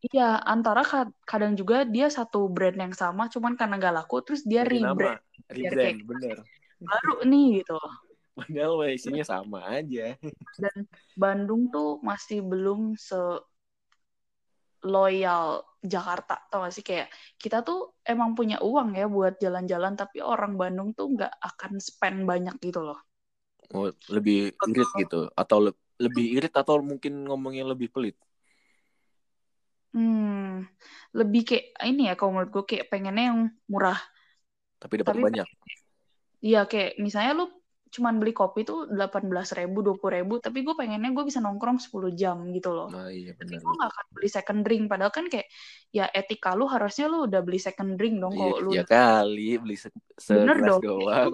Iya, antara ka- kadang juga dia satu brand yang sama, cuman karena nggak laku, terus dia nama, rebrand biar rebrand, kayak bener. baru nih gitu. Padahal isinya sama aja. Dan Bandung tuh masih belum se loyal Jakarta, tau gak sih kayak kita tuh emang punya uang ya buat jalan-jalan, tapi orang Bandung tuh nggak akan spend banyak gitu loh. Oh, lebih irit gitu atau le- lebih irit atau mungkin ngomongnya lebih pelit. Hmm, lebih kayak ini ya kalau menurut gue kayak pengennya yang murah. Tapi dapat Tapi banyak. Iya kayak misalnya lu cuman beli kopi tuh 18.000 ribu, 20 ribu, tapi gue pengennya gue bisa nongkrong 10 jam gitu loh. Nah, iya Tapi gue gak akan beli second drink, padahal kan kayak ya etika lu harusnya lu udah beli second drink dong Iya, kalau lu ya kali beli se Bener segelas dong. doang.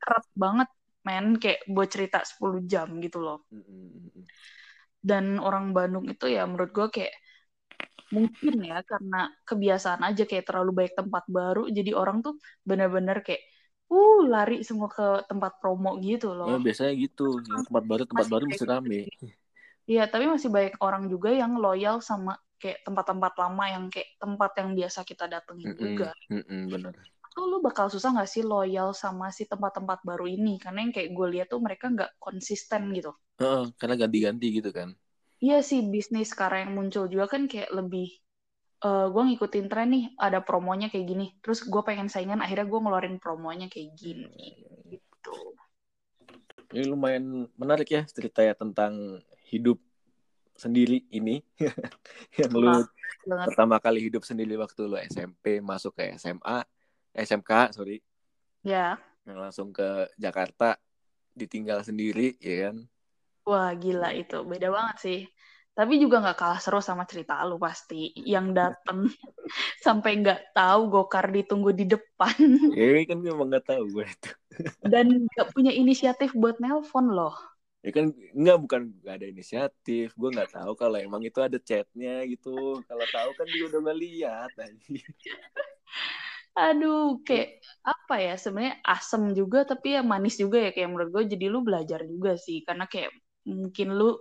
keras banget men kayak buat cerita 10 jam gitu loh. Mm-mm. Dan orang Bandung itu ya menurut gue kayak mungkin ya karena kebiasaan aja kayak terlalu banyak tempat baru jadi orang tuh bener-bener kayak uh lari semua ke tempat promo gitu loh. biasanya gitu. Yang tempat baru, tempat Masih baru mesti gitu rame. Iya, tapi masih banyak orang juga yang loyal sama kayak tempat-tempat lama yang kayak tempat yang biasa kita datengin Mm-mm. juga. Mm-mm, benar. Tuh lu bakal susah nggak sih loyal sama si tempat-tempat baru ini? Karena yang kayak gue lihat tuh mereka nggak konsisten gitu. Heeh, karena ganti-ganti gitu kan. Iya sih, bisnis sekarang yang muncul juga kan kayak lebih eh gue ngikutin tren nih, ada promonya kayak gini. Terus gue pengen saingan, akhirnya gue ngeluarin promonya kayak gini. Gitu. Ini lumayan menarik ya cerita ya tentang hidup sendiri ini. yang lu banget. pertama kali hidup sendiri waktu lu SMP masuk ke SMA, SMK, sorry. Ya, Yang langsung ke Jakarta ditinggal sendiri ya kan. wah gila itu. Beda banget sih. Tapi juga nggak kalah seru sama cerita lu pasti. Yang dateng sampai nggak tahu gokar ditunggu di depan. Ya ini kan memang nggak tahu gue itu. Dan nggak punya inisiatif buat nelpon loh. Ya kan nggak bukan nggak ada inisiatif. Gue nggak tahu kalau emang itu ada chatnya gitu. Kalau tahu kan dia udah ngeliat anjing. Aduh, kayak apa ya sebenarnya asem juga tapi ya manis juga ya kayak menurut gue jadi lu belajar juga sih karena kayak mungkin lu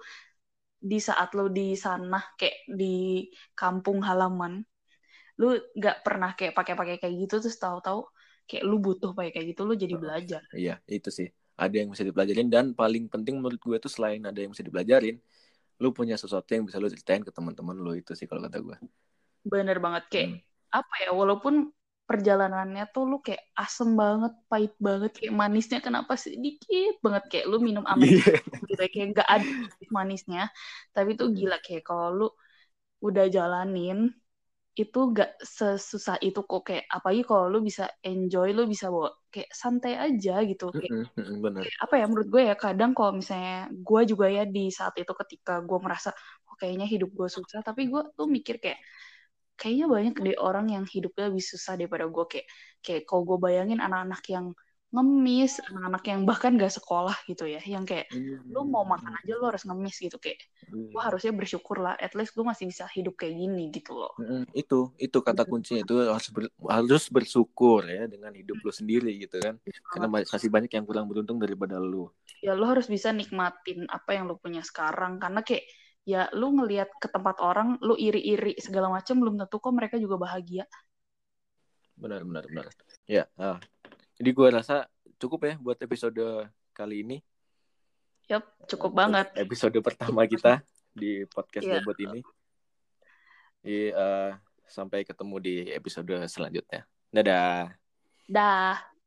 di saat lu di sana kayak di kampung halaman lu nggak pernah kayak pakai-pakai kayak gitu terus tahu-tahu kayak lu butuh pakai kayak gitu lu jadi belajar. Iya, itu sih. Ada yang bisa dipelajarin dan paling penting menurut gue tuh selain ada yang bisa dipelajarin, lu punya sesuatu yang bisa lu ceritain ke teman-teman lu itu sih kalau kata gue. Bener banget kayak Hmm. apa ya walaupun perjalanannya tuh lu kayak asem banget, pahit banget, kayak manisnya kenapa sih dikit banget kayak lu minum amer Iya. gitu kayak nggak ada manisnya. Tapi tuh gila kayak kalau lu udah jalanin itu gak sesusah itu kok kayak apalagi kalau lu bisa enjoy lu bisa bawa kayak santai aja gitu kayak bener. kayak apa ya menurut gue ya kadang kalau misalnya gue juga ya di saat itu ketika gue merasa oh, kayaknya hidup gue susah tapi gue tuh mikir kayak kayaknya banyak deh orang yang hidupnya lebih susah daripada gue kayak kayak kalau gue bayangin anak-anak yang ngemis anak-anak yang bahkan gak sekolah gitu ya yang kayak lu mau makan aja lu harus ngemis gitu. Kayak gue harusnya bersyukur lah at least gue masih bisa hidup kayak gini gitu loh. Mm-mm, itu itu kata kuncinya itu harus ber- harus bersyukur ya dengan hidup lu sendiri gitu kan. Karena ma- masih banyak yang kurang beruntung daripada lu. ya lu harus bisa nikmatin apa yang lu punya sekarang. Karena kayak ya lu ngelihat ke tempat orang lu iri-iri segala macam belum tentu kok mereka juga bahagia Benar benar benar. Ya, ah. Jadi gue rasa cukup ya buat episode kali ini. Yap, cukup banget. Episode pertama kita di podcast Iya. Bobot ini. Jadi, eh, sampai ketemu di episode selanjutnya. Dadah. Dah.